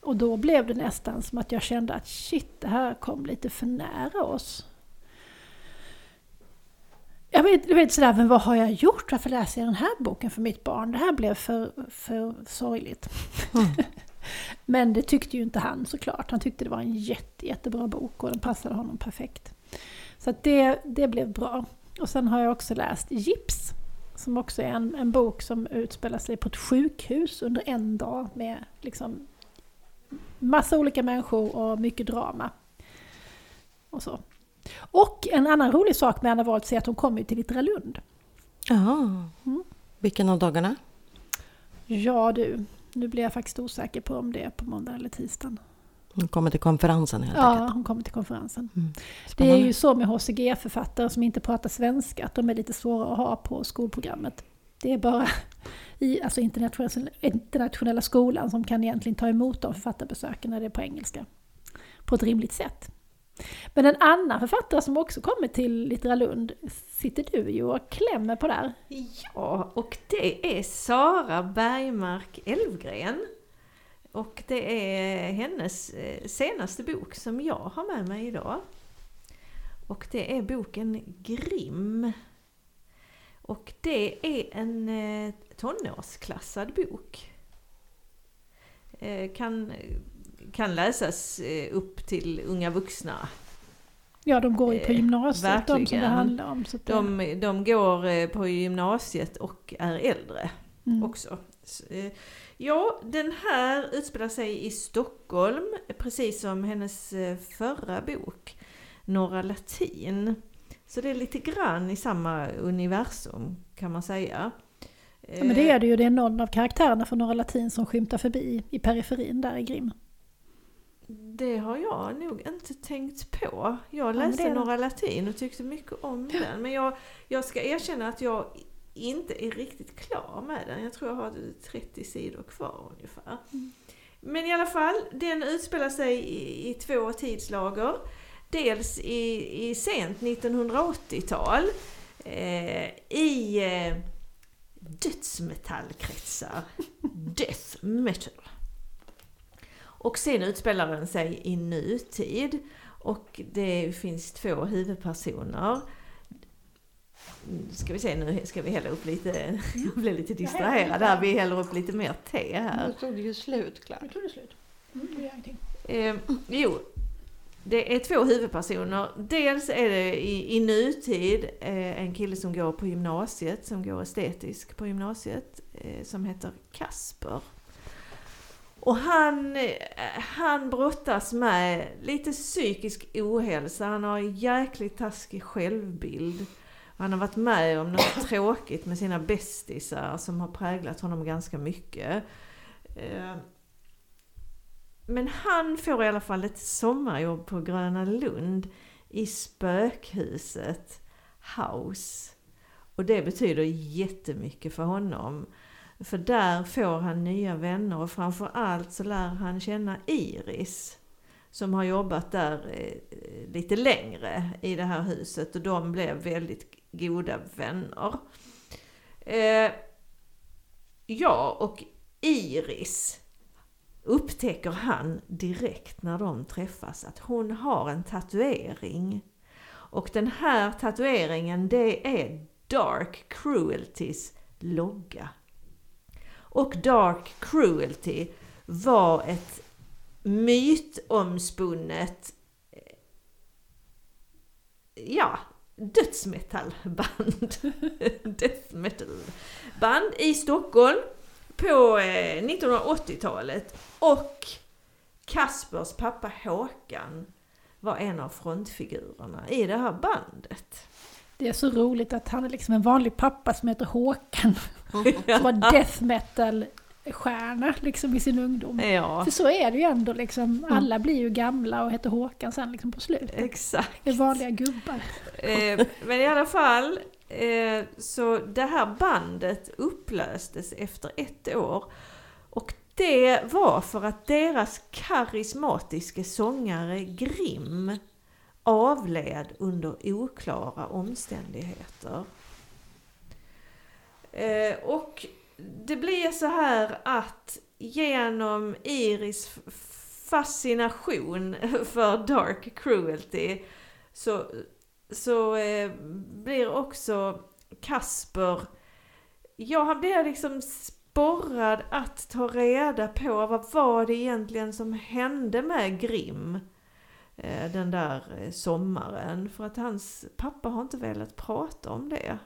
[SPEAKER 2] Och då blev det nästan som att jag kände att shit, det här kom lite för nära oss. Jag vet, jag vet sådär, men vad har jag gjort? Varför läser jag den här boken för mitt barn? Det här blev för, för sorgligt. Mm. men det tyckte ju inte han såklart. Han tyckte det var en jätte, jättebra bok och den passade honom perfekt. Så det, det blev bra. Och sen har jag också läst Gips som också är en, en bok som utspelar sig på ett sjukhus under en dag med liksom massa olika människor och mycket drama. Och så. Och en annan rolig sak med Anna Woltz är att hon kommer till Littra Lund.
[SPEAKER 3] Jaha. Mm. Vilken av dagarna?
[SPEAKER 2] Ja du, nu blir jag faktiskt osäker på om det är på måndag eller tisdag.
[SPEAKER 3] Hon kommer till konferensen helt
[SPEAKER 2] ja, enkelt? Ja, hon kommer till konferensen. Mm. Det är ju så med HCG-författare som inte pratar svenska, att de är lite svåra att ha på skolprogrammet. Det är bara i alltså internationella, internationella skolan som kan egentligen ta emot de författarbesöken när det är på engelska. På ett rimligt sätt. Men en annan författare som också kommer till Litteralund sitter du ju och klämmer på där.
[SPEAKER 1] Ja, och det är Sara Bergmark Elvgren. Och det är hennes eh, senaste bok som jag har med mig idag. Och det är boken Grimm. Och det är en eh, tonårsklassad bok. Eh, kan, kan läsas upp till unga vuxna.
[SPEAKER 2] Ja, de går ju på gymnasiet, Verkligen. de som det handlar om. Så
[SPEAKER 1] de, de går på gymnasiet och är äldre mm. också. Ja, den här utspelar sig i Stockholm, precis som hennes eh, förra bok, Norra Latin. Så det är lite grann i samma universum kan man säga.
[SPEAKER 2] Ja, men det är det ju, det är någon av karaktärerna från Norra Latin som skymtar förbi i periferin där i Grim.
[SPEAKER 1] Det har jag nog inte tänkt på. Jag läste
[SPEAKER 2] det är-
[SPEAKER 1] några latin och tyckte mycket om den. Men jag, jag ska erkänna att jag inte är riktigt klar med den. Jag tror jag har 30 sidor kvar ungefär.
[SPEAKER 2] Mm.
[SPEAKER 1] Men i alla fall, den utspelar sig i, i två tidslager. Dels i, i sent 1980-tal eh, i eh, dödsmetallkretsar. Death metal. Och sen utspelar den sig i nutid. Och det finns två huvudpersoner. Ska vi se, nu ska vi hälla upp lite, jag blev lite distraherad här, vi häller upp lite mer te här.
[SPEAKER 3] Nu tog det ju slut, Clara.
[SPEAKER 2] Nu tog det slut. Mm.
[SPEAKER 1] Eh, jo, det är två huvudpersoner. Dels är det i, i nutid eh, en kille som går på gymnasiet, som går estetisk på gymnasiet, eh, som heter Kasper. Och han, eh, han brottas med lite psykisk ohälsa, han har jäkligt taskig självbild. Han har varit med om något tråkigt med sina bästisar som har präglat honom ganska mycket. Eh, men han får i alla fall ett sommarjobb på Gröna Lund i spökhuset House. Och det betyder jättemycket för honom. För där får han nya vänner och framförallt så lär han känna Iris. Som har jobbat där eh, lite längre i det här huset och de blev väldigt goda vänner. Eh, ja, och Iris upptäcker han direkt när de träffas att hon har en tatuering. Och den här tatueringen det är Dark Crueltys logga. Och Dark Cruelty var ett mytomspunnet ja, dödsmetallband. Death metal band i Stockholm på eh, 1980-talet. Och Kaspers pappa Håkan var en av frontfigurerna i det här bandet.
[SPEAKER 2] Det är så roligt att han är liksom en vanlig pappa som heter Håkan. Som var death metal-stjärna liksom i sin ungdom.
[SPEAKER 1] Ja,
[SPEAKER 2] För så är det ju ändå liksom. Alla blir ju gamla och heter Håkan sen liksom på slutet.
[SPEAKER 1] exakt.
[SPEAKER 2] Är vanliga gubbar.
[SPEAKER 1] Eh, men i alla fall, eh, så det här bandet upplöstes efter ett år. Och det var för att deras karismatiska sångare Grim avled under oklara omständigheter. Eh, och det blir så här att genom Iris fascination för Dark Cruelty så, så eh, blir också Kasper, ja han blir liksom sporrad att ta reda på vad var det egentligen som hände med Grim eh, den där eh, sommaren. För att hans pappa har inte velat prata om det.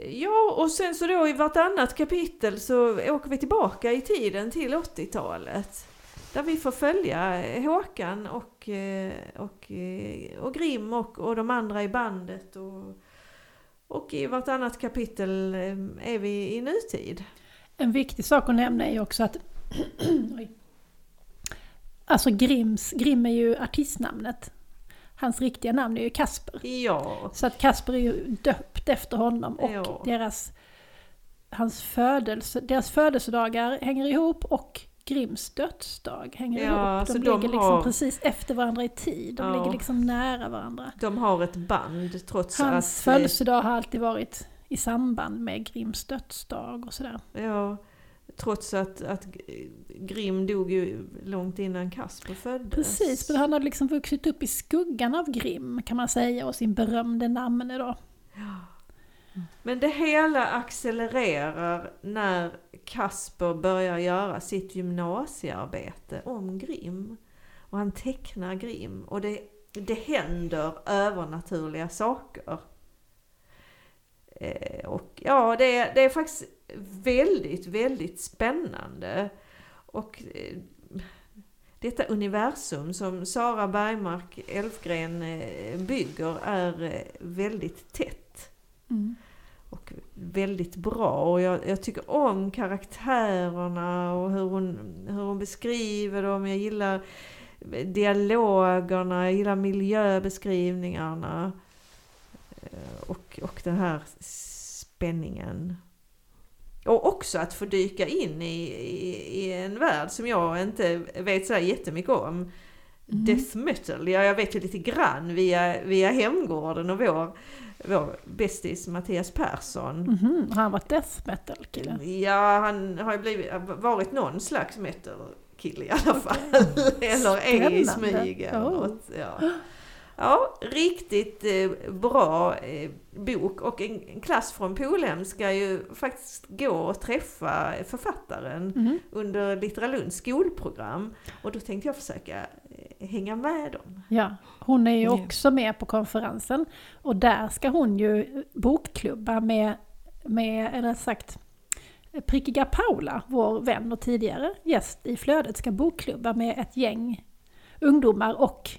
[SPEAKER 1] Ja, och sen så då i vartannat kapitel så åker vi tillbaka i tiden till 80-talet. Där vi får följa eh, Håkan och, eh, och, eh, och Grim och, och de andra i bandet. Och, och i vartannat kapitel är vi i nutid.
[SPEAKER 2] En viktig sak att nämna är ju också att Alltså Grims, Grim är ju artistnamnet. Hans riktiga namn är ju Kasper.
[SPEAKER 1] Ja,
[SPEAKER 2] Så att Kasper är ju döpt efter honom och
[SPEAKER 1] Ja.
[SPEAKER 2] deras, hans födelse, deras födelsedagar hänger ihop och Grims dödsdag hänger
[SPEAKER 1] Ja,
[SPEAKER 2] ihop. De
[SPEAKER 1] de
[SPEAKER 2] ligger liksom
[SPEAKER 1] har-
[SPEAKER 2] precis efter varandra i tid. De
[SPEAKER 1] Ja.
[SPEAKER 2] ligger liksom nära varandra.
[SPEAKER 1] de har ett band trots
[SPEAKER 2] Hans
[SPEAKER 1] att... eh,
[SPEAKER 2] födelsedag har alltid varit i samband med Grims dödsdag och sådär.
[SPEAKER 1] Ja, trots att, att Grim dog ju långt innan Kasper föddes.
[SPEAKER 2] Precis, men han har liksom vuxit upp i skuggan av Grim kan man säga och sin berömde namne då.
[SPEAKER 1] Men det hela accelererar när Kasper börjar göra sitt gymnasiearbete om Grim. Och han tecknar Grim och det, det händer övernaturliga saker. Eh, och ja, det, det är faktiskt väldigt, väldigt spännande. Och eh, detta universum som Sara Bergmark Elfgren eh, bygger är eh, väldigt tätt
[SPEAKER 2] Mm.
[SPEAKER 1] och väldigt bra och jag, jag, tycker om karaktärerna och hur hon, hur hon beskriver dem. Jag gillar dialogerna, jag gillar miljöbeskrivningarna och, och den här spänningen. Och också att få dyka in i, i, i en värld som jag inte vet så jättemycket om. Mm. Death metal, ja jag vet ju lite grann via, via Hemgården och vår, vår bästis Mattias Persson.
[SPEAKER 2] Mm -hmm. Har han varit death metal kille?
[SPEAKER 1] Ja, han har ju blivit, varit någon slags metal kille i alla fall. Okay. eller är i smyg oh. något. Ja. Ja, riktigt eh, bra eh, bok och en, en, klass från Polhem ska ju faktiskt gå och träffa författaren mm. under Litteralunds skolprogram. Och då tänkte jag försöka eh, hänga med dem.
[SPEAKER 2] Ja, hon är ju också med på konferensen och där ska hon ju bokklubba med, med eller sagt, Prickiga Paula, vår vän och tidigare gäst i Flödet, ska bokklubba med ett gäng ungdomar och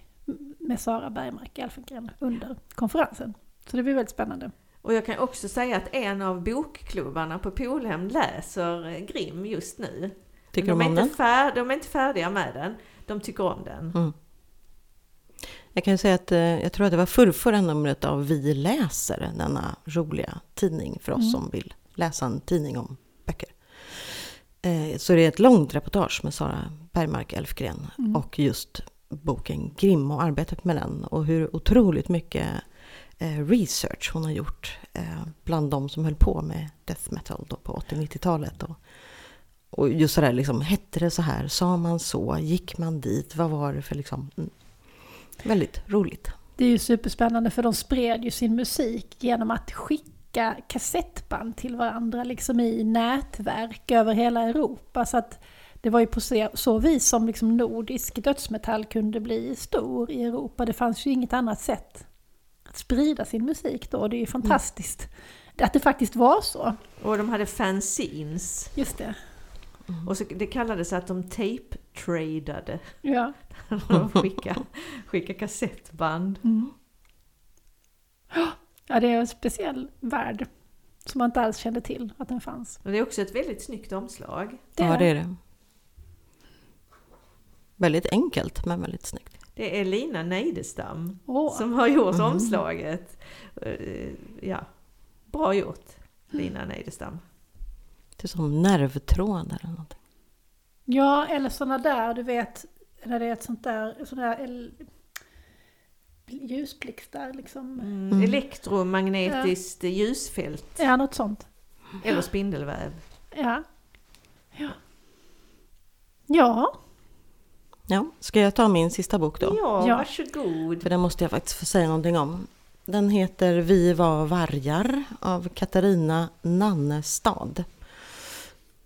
[SPEAKER 2] med Sara Bergmark Elfengren under konferensen. Så det blir väldigt spännande.
[SPEAKER 1] Och jag kan också säga att en av bokklubbarna på Polhem läser Grim just nu.
[SPEAKER 3] Tycker de,
[SPEAKER 1] är
[SPEAKER 3] om den?
[SPEAKER 1] Fär, de är inte färdiga med den. De tycker om den. Mm.
[SPEAKER 3] Jag kan säga att eh, jag tror att det var förrförra numret av Vi läser, denna roliga tidning för oss mm. som vill läsa en tidning om böcker. Eh, så det är ett långt reportage med Sara Bergmark Elfgren mm. och just boken Grimm och arbetet med den och hur otroligt mycket eh, research hon har gjort eh, bland de som höll på med death metal då på 80-90-talet. Och, och just sådär liksom, hette det så här, sa man så, gick man dit, vad var det för liksom, mm, väldigt roligt.
[SPEAKER 2] Det är ju superspännande för de spred ju sin musik genom att skicka kassettband till varandra liksom i nätverk över hela Europa. Så att det var ju på så vis som liksom nordisk dödsmetall kunde bli stor i Europa. Det fanns ju inget annat sätt att sprida sin musik då. Det är ju fantastiskt mm. att det faktiskt var så.
[SPEAKER 1] Och de hade fanzines.
[SPEAKER 2] Just det.
[SPEAKER 1] Mm. Och så, det kallades att de tape-tradade.
[SPEAKER 2] Ja.
[SPEAKER 1] de skickade, skickade kassettband. Mm.
[SPEAKER 2] Ja, det är en speciell värld. Som man inte alls kände till att den fanns.
[SPEAKER 1] Och det är också ett väldigt snyggt omslag.
[SPEAKER 3] Det ja, det är det. Väldigt enkelt men väldigt snyggt.
[SPEAKER 1] Det är Lina Neidestam oh. som har gjort mm. omslaget. Eh, ja, bra gjort Lina Neidestam.
[SPEAKER 3] Det är som nervtråd eller någonting.
[SPEAKER 2] Ja, eller sådana där, du vet, när det är ett sånt där, sån där ljusblixtar liksom.
[SPEAKER 1] Mm. Mm. Elektromagnetiskt ja. ljusfält.
[SPEAKER 2] Ja, något sånt.
[SPEAKER 1] Eller spindelväv.
[SPEAKER 2] Ja. Ja. Ja.
[SPEAKER 3] Ja, ska jag ta min sista bok då?
[SPEAKER 1] Ja, ja, varsågod.
[SPEAKER 3] För den måste jag faktiskt få säga någonting om. Den heter Vi var vargar av Katarina Nannestad.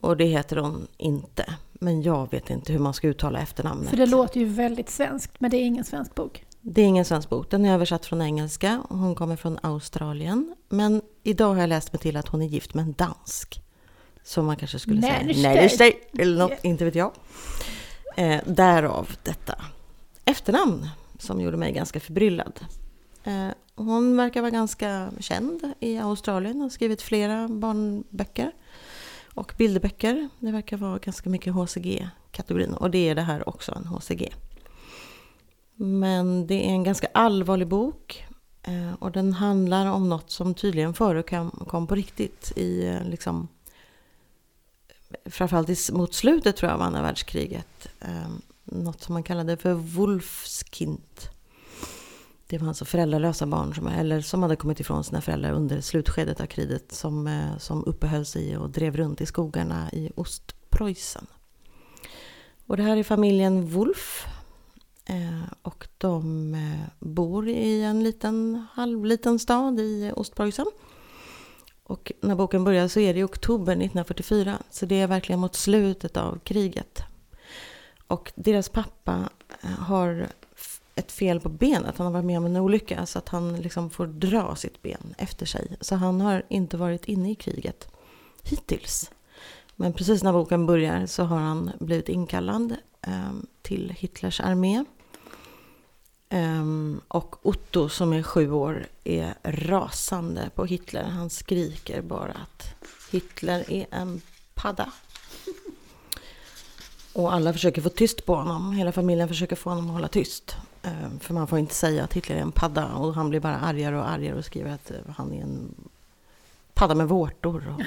[SPEAKER 3] Och det heter hon inte. Men jag vet inte hur man ska uttala efternamnet.
[SPEAKER 2] För det låter ju väldigt svenskt, men det är ingen svensk bok.
[SPEAKER 3] Det är ingen svensk bok. Den är översatt från engelska och hon kommer från Australien. Men idag har jag läst mig till att hon är gift med en dansk. Som man kanske skulle
[SPEAKER 2] Nej,
[SPEAKER 3] säga. Nej, eller något, inte vet jag. Eh, därav detta efternamn som gjorde mig ganska förbryllad. Eh, hon verkar vara ganska känd i Australien, har skrivit flera barnböcker och bilderböcker. Det verkar vara ganska mycket HCG-kategorin och det är det här också, en HCG. Men det är en ganska allvarlig bok eh, och den handlar om något som tydligen förekom på riktigt i eh, liksom framförallt mot slutet tror jag av andra världskriget, eh, något som man kallade för Wolfskind. Det var alltså föräldralösa barn som, eller som hade kommit ifrån sina föräldrar under slutskedet av kriget som, eh, som uppehöll sig och drev runt i skogarna i Ostpreussen. Och det här är familjen Wolf. Eh, och de eh, bor i en liten halvliten stad i Ostpreussen. Och när boken börjar så är det i oktober 1944, så det är verkligen mot slutet av kriget. Och deras pappa eh, har ett fel på benet, han har varit med om en olycka så att han liksom får dra sitt ben efter sig. Så han har inte varit inne i kriget hittills. Men precis när boken börjar så har han blivit inkallad eh, till Hitlers armé. Um, och Otto som är sju år är rasande på Hitler. Han skriker bara att Hitler är en padda. Och alla försöker få tyst på honom. Hela familjen försöker få honom att hålla tyst. Um, för man får inte säga att Hitler är en padda. Och han blir bara argare och argare och skriver att eh, han är en padda med vårtor.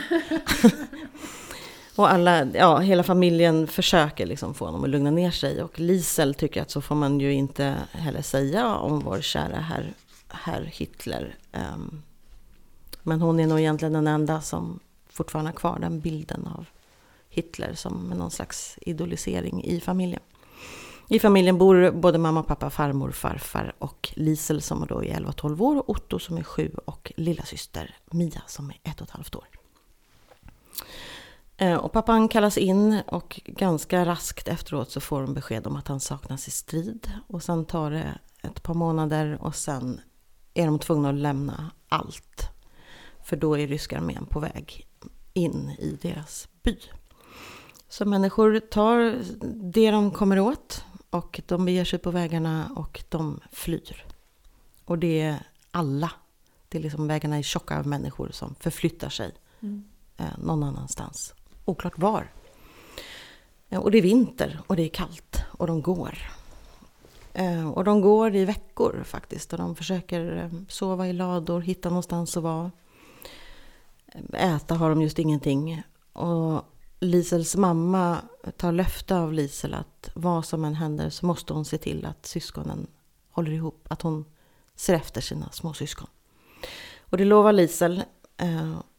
[SPEAKER 3] Och, alla, ja, hela familjen försöker liksom få honom att lugna ner sig. Och Lisel tycker att så får man ju inte heller säga om vår kära herr, herr Hitler. Um, men hon är nog egentligen den enda som fortfarande har kvar den bilden av Hitler som någon slags idolisering i familjen. I familjen bor både mamma, pappa, farmor, farfar och Lisel som då är 11-12 år, Otto som är 7 och lillasyster Mia som är 1,5 år. Eh, och pappan kallas in och ganska raskt efteråt så får de besked om att han saknas i strid. Och sen tar det ett par månader och sen är de tvungna att lämna allt. För då är ryska armén på väg in i deras by. Så människor tar det de kommer åt och de beger sig på vägarna och de flyr. Och det är alla. Det är liksom vägarna är tjocka av människor som förflyttar sig mm. någon annanstans. Oklart var. Eh, och det är vinter och det är kallt och de går. Eh, och de går i veckor faktiskt och de försöker eh, sova i lador, hitta någonstans att vara. Äta har de just ingenting. Och Lisels mamma tar löfte av Lisel att vad som än händer så måste hon se till att syskonen håller ihop. Att hon ser efter sina småsyskon. Och det lovar Lisel.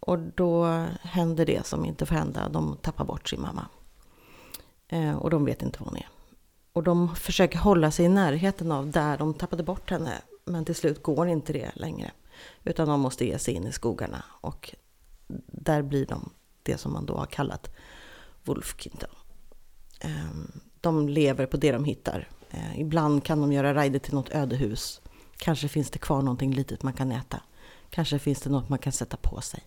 [SPEAKER 3] Och då händer det som inte får hända. De tappar bort sin mamma. Eh, och de vet inte var hon är. Och de försöker hålla sig i närheten av där de tappade bort henne. Men till slut går inte det längre. Utan de måste ge sig in i skogarna. Och där blir de det som man då har kallat Wolfkind. Ehm, de lever på det de hittar. Eh, ibland kan de göra raider till något ödehus. Kanske finns det kvar någonting litet man kan äta. Kanske finns det något man kan sätta på sig.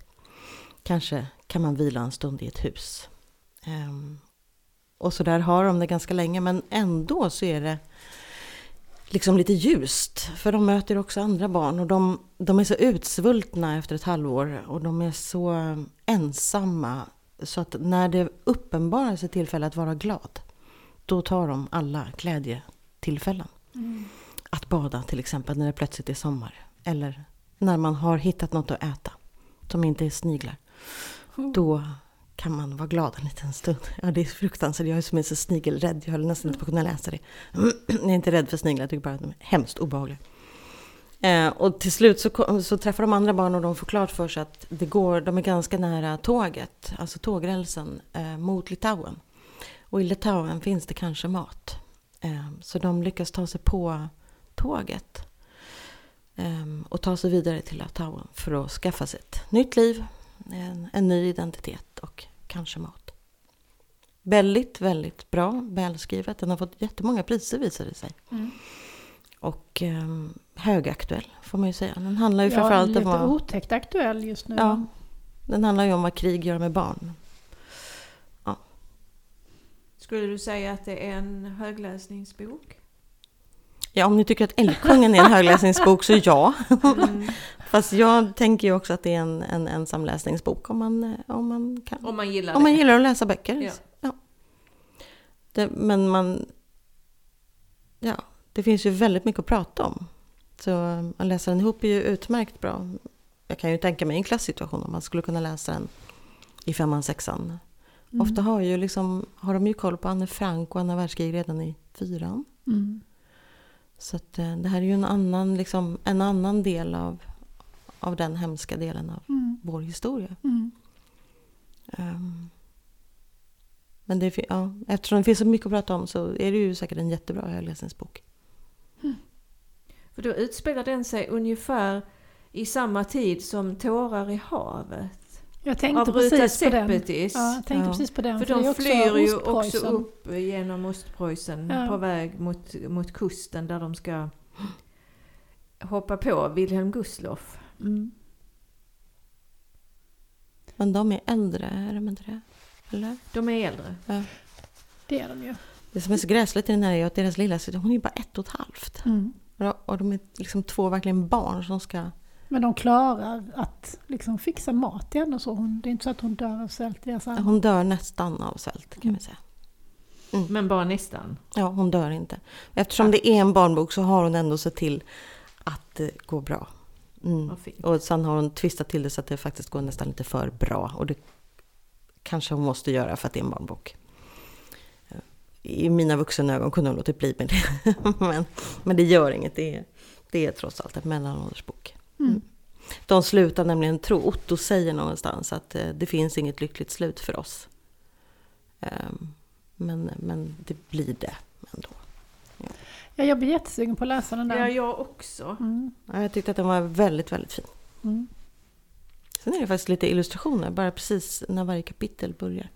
[SPEAKER 3] Kanske kan man vila en stund i ett hus. Ehm, och så där har de det ganska länge men ändå så är det liksom lite ljust. För de möter också andra barn och de, de är så utsvultna efter ett halvår och de är så ensamma. Så att när det uppenbarar sig tillfälle att vara glad, då tar de alla glädjetillfällen. Mm. Att bada till exempel när det plötsligt är sommar. Eller när man har hittat något att äta som inte är sniglar. Mm. Då kan man vara glad en liten stund. Ja, det är fruktansvärt. Jag är som en så snigelrädd. Jag höll nästan inte på att kunna läsa det. Jag är inte rädd för sniglar, jag tycker bara att de är hemskt obehagliga. Eh, och till slut så, så träffar de andra barn och de får klart för sig att det går, de är ganska nära tåget, alltså tågrälsen, eh, mot Litauen. Och i Litauen finns det kanske mat. Eh, så de lyckas ta sig på tåget. Eh, och ta sig vidare till Litauen för att skaffa sig ett nytt liv, en, en ny identitet och kanske mat. Väldigt, väldigt bra, välskrivet. Den har fått jättemånga priser visar det sig. Mm. Och eh, högaktuell får man ju säga. Den handlar ju ja, framförallt
[SPEAKER 2] lite
[SPEAKER 3] om vad...
[SPEAKER 2] otäckt aktuell just nu.
[SPEAKER 3] Ja, den handlar ju om vad krig gör med barn. Ja.
[SPEAKER 1] Skulle du säga att det är en högläsningsbok?
[SPEAKER 3] Ja, om ni tycker att Älgkungen är en högläsningsbok så ja. Mm. Fast jag tänker ju också att det är en, en ensamläsningsbok om man, om man kan.
[SPEAKER 1] Om man gillar
[SPEAKER 3] Om man gillar att läsa böcker. Ja. ja. Det, men man... Ja, det finns ju väldigt mycket att prata om. Så att läsa den ihop är ju utmärkt bra. Jag kan ju tänka mig en klasssituation om man skulle kunna läsa den i femman, sexan. Mm. Ofta har, ju liksom, har de ju koll på Anne Frank och andra världskrig redan i fyran. Mm. Så att, eh, det här är ju en annan, liksom, en annan del av, av den hemska delen av mm. vår historia. Mm. Um, men det, ja, eftersom det finns så mycket att prata om så är det ju säkert en jättebra högläsningsbok.
[SPEAKER 1] Mm. För då utspelar den sig ungefär i samma tid som Tårar i havet.
[SPEAKER 2] Jag tänkte precis på den. Ja, jag tänkte ja. precis på den.
[SPEAKER 1] För, för de flyr ju också upp genom Ostpreussen ja. på väg mot, mot kusten där de ska hoppa på Wilhelm Gustloff. Mm.
[SPEAKER 3] Men de är äldre, är de inte det? Eller?
[SPEAKER 1] De är äldre. Ja.
[SPEAKER 2] Det är de ju.
[SPEAKER 3] Det som är så gräsligt i den här är att deras lilla syster, hon är bara ett och ett halvt. Mm. Och de är liksom två verkligen barn som ska...
[SPEAKER 2] Men de klarar att liksom fixa mat till henne så. Hon, det är inte så att hon dör av svält i deras armar.
[SPEAKER 3] Hon dör nästan av svält kan vi säga.
[SPEAKER 1] Men bara nästan.
[SPEAKER 3] Ja, hon dör inte. Eftersom det är en barnbok så har hon ändå sett till att det går bra. Mm. Och sen har hon twistat till det så att det faktiskt går nästan lite för bra. Och det kanske hon måste göra för att det är en barnbok. I mina vuxna ögon kunde hon låtit bli med det. men, men det gör inget. Det är, det är trots allt en mellanåldersbok.
[SPEAKER 2] Mm.
[SPEAKER 3] De slutar nämligen tro, Otto säger någonstans att eh, det finns inget lyckligt slut för oss. Ehm, men, men det blir det ändå.
[SPEAKER 2] Ja, jag blir jättesugen på att läsa den där.
[SPEAKER 1] Ja, jag också.
[SPEAKER 2] Mm.
[SPEAKER 3] Ja, jag tyckte att den var väldigt, väldigt fin.
[SPEAKER 2] Mm.
[SPEAKER 3] Sen är det faktiskt lite illustrationer, bara precis när varje kapitel börjar.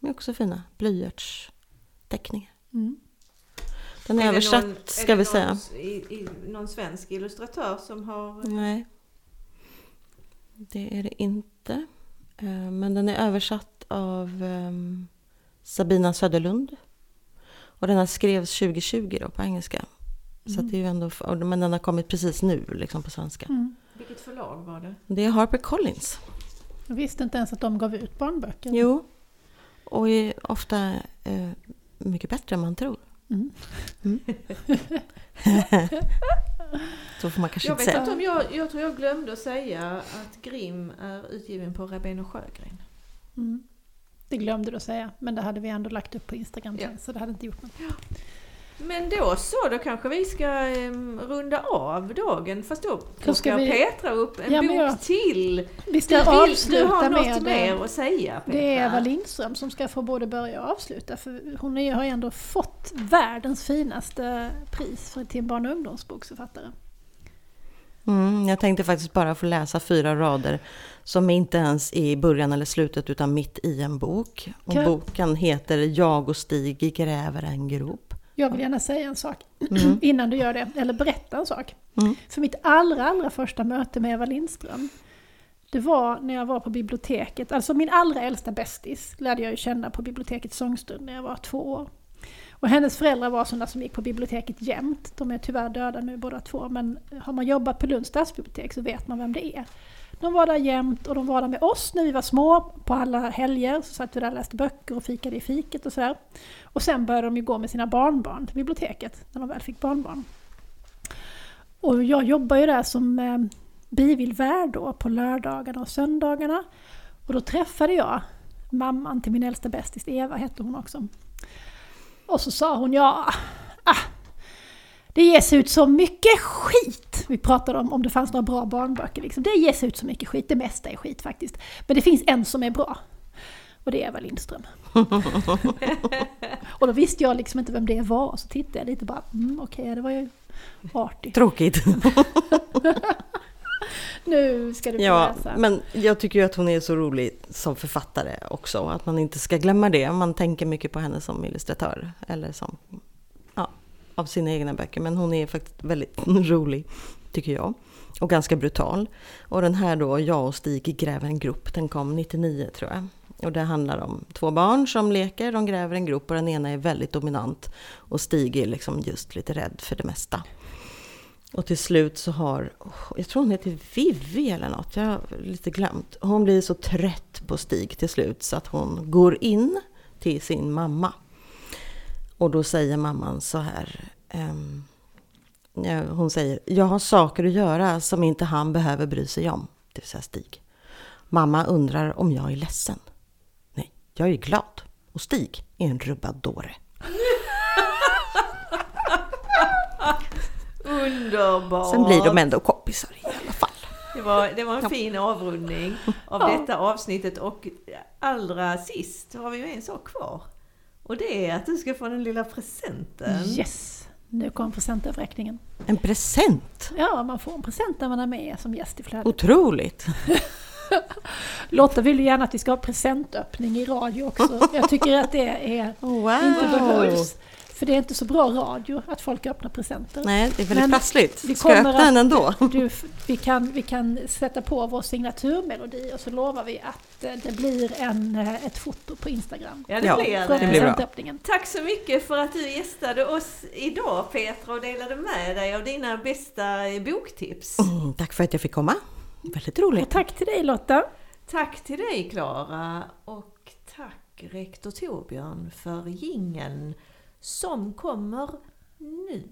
[SPEAKER 3] De är också fina. Blyertsteckningar.
[SPEAKER 2] Mm.
[SPEAKER 3] Den är,
[SPEAKER 1] det
[SPEAKER 3] översatt,
[SPEAKER 1] någon-
[SPEAKER 3] ska
[SPEAKER 1] är
[SPEAKER 3] vi säga.
[SPEAKER 1] Någon, i, i, någon svensk illustratör som har...
[SPEAKER 3] Nej. Det är det inte. Eh, Men den är översatt av ehm, Sabina Söderlund. Och den här skrevs 2020 då på engelska. Så att det är ju ändå, men den har kommit precis nu liksom på svenska.
[SPEAKER 2] Mm.
[SPEAKER 1] Vilket förlag var det?
[SPEAKER 3] Det är Harper Collins.
[SPEAKER 2] Jag visste inte ens att de gav ut barnböcker.
[SPEAKER 3] Jo. Och är ofta eh, mycket bättre än man tror.
[SPEAKER 2] Mm.
[SPEAKER 3] Så får man kanske
[SPEAKER 1] Jag
[SPEAKER 3] inte
[SPEAKER 1] vet
[SPEAKER 3] säga.
[SPEAKER 1] inte om jag, jag tror jag glömde att säga att Grimm är utgiven på Rabén och Sjögren.
[SPEAKER 2] Mm. Det glömde du att säga, men det hade vi ändå lagt upp på Instagram
[SPEAKER 1] Ja.
[SPEAKER 2] så det hade inte gjort något.
[SPEAKER 1] Men då så, då kanske vi ska em, runda av dagen. Fast då plockar
[SPEAKER 2] ska vi-
[SPEAKER 1] Petra upp en
[SPEAKER 2] Ja,
[SPEAKER 1] bok
[SPEAKER 2] jag-
[SPEAKER 1] till.
[SPEAKER 2] Vi ska
[SPEAKER 1] Du, vill, du
[SPEAKER 2] avsluta
[SPEAKER 1] har något
[SPEAKER 2] med...
[SPEAKER 1] mer
[SPEAKER 2] eh,
[SPEAKER 1] att säga Petra?
[SPEAKER 2] Det är Eva Lindström som ska få både börja och avsluta, för hon är, har ju ändå fått världens finaste pris för, till en barn och ungdomsboksförfattare.
[SPEAKER 3] Mm, jag tänkte faktiskt bara få läsa fyra rader som inte ens är i början eller slutet utan mitt i en bok. Och boken heter Jag och Stig gräver en grop.
[SPEAKER 2] Jag vill gärna säga en sak
[SPEAKER 3] Mm.
[SPEAKER 2] innan du gör det, eller berätta en sak.
[SPEAKER 3] Mm.
[SPEAKER 2] För mitt allra, allra första möte med Eva Lindström, det var när jag var på biblioteket. Alltså min allra äldsta bästis lärde jag ju känna på bibliotekets sångstund när jag var två år. Och hennes föräldrar var sådana som gick på biblioteket jämt. De är tyvärr döda nu båda två, men har man jobbat på Lunds stadsbibliotek så vet man vem det är. De var där jämt och de var där med oss när vi var små. På alla helger så satt vi där och läste böcker och fikade i fiket och sådär. Och sen började de ju gå med sina barnbarn till biblioteket, när de väl fick barnbarn. Och jag jobbar ju där som eh, bivillvärd då på lördagarna och söndagarna. Och då träffade jag mamman till min äldsta bästis, Eva hette hon också. Och så sa hon, ja, ah, det ges ut så mycket skit. Vi pratade om om det fanns några bra barnböcker. Liksom. Det ges ut så mycket skit, det mesta är skit faktiskt. Men det finns en som är bra. Och det är Eva Lindström. och då visste jag liksom inte vem det var. Så tittade jag lite bara, mm, okej, det var ju artigt.
[SPEAKER 3] Tråkigt.
[SPEAKER 2] Nu ska du få
[SPEAKER 3] Ja,
[SPEAKER 2] läsa.
[SPEAKER 3] men jag tycker ju att hon är så rolig som författare också. Att man inte ska glömma det. Man tänker mycket på henne som illustratör. Eller som, av sina egna böcker. Men hon är faktiskt väldigt rolig, tycker jag. Och ganska brutal. Och den här då, Jag och Stig gräver en grop, den kom 99 tror jag. Och det handlar om två barn som leker, de gräver en grop och den ena är väldigt dominant. Och Stig är liksom just lite rädd för det mesta. Och till slut så har, jag tror hon heter Vivi eller något, jag har lite glömt. Hon blir så trött på Stig till slut så att hon går in till sin mamma. Och då säger mamman så här, ja, hon säger, jag har saker att göra som inte han behöver bry sig om, det vill säga Stig. Mamma undrar om jag är ledsen. Nej, jag är glad. Och Stig är en rubbad dåre.
[SPEAKER 1] Underbart!
[SPEAKER 3] Sen blir de ändå kompisar i alla fall.
[SPEAKER 1] Det var, det var en fin avrundning av detta avsnittet och allra sist har vi ju en sak kvar. Och det är att du ska få den lilla presenten.
[SPEAKER 2] Yes! Nu kom presentöverräckningen.
[SPEAKER 3] En present!
[SPEAKER 2] Ja, man får en present när man är med som gäst i flödet.
[SPEAKER 3] Otroligt!
[SPEAKER 2] Lotta vill ju gärna att vi ska ha presentöppning i radio också. Jag tycker att det är,
[SPEAKER 3] Wow!
[SPEAKER 2] inte behövs. För det är inte så bra radio att folk öppnar presenter.
[SPEAKER 3] Nej, det är väldigt
[SPEAKER 2] Men
[SPEAKER 3] prassligt.
[SPEAKER 2] vi
[SPEAKER 3] Ska jag öppna den ändå?
[SPEAKER 2] Du, vi, kan, vi kan sätta på vår signaturmelodi och så lovar vi att eh, det blir en, eh, ett foto på Instagram.
[SPEAKER 1] Ja, det
[SPEAKER 3] Ja,
[SPEAKER 1] blir
[SPEAKER 2] Från
[SPEAKER 3] det blir bra.
[SPEAKER 1] Tack så mycket för att du gästade oss idag Petra och delade med dig av dina bästa boktips.
[SPEAKER 3] Mm, tack för att jag fick komma. Väldigt
[SPEAKER 2] Och
[SPEAKER 3] roligt.
[SPEAKER 2] tack till dig Lotta!
[SPEAKER 1] Tack till dig Klara och tack rektor Torbjörn för gingen som kommer nu.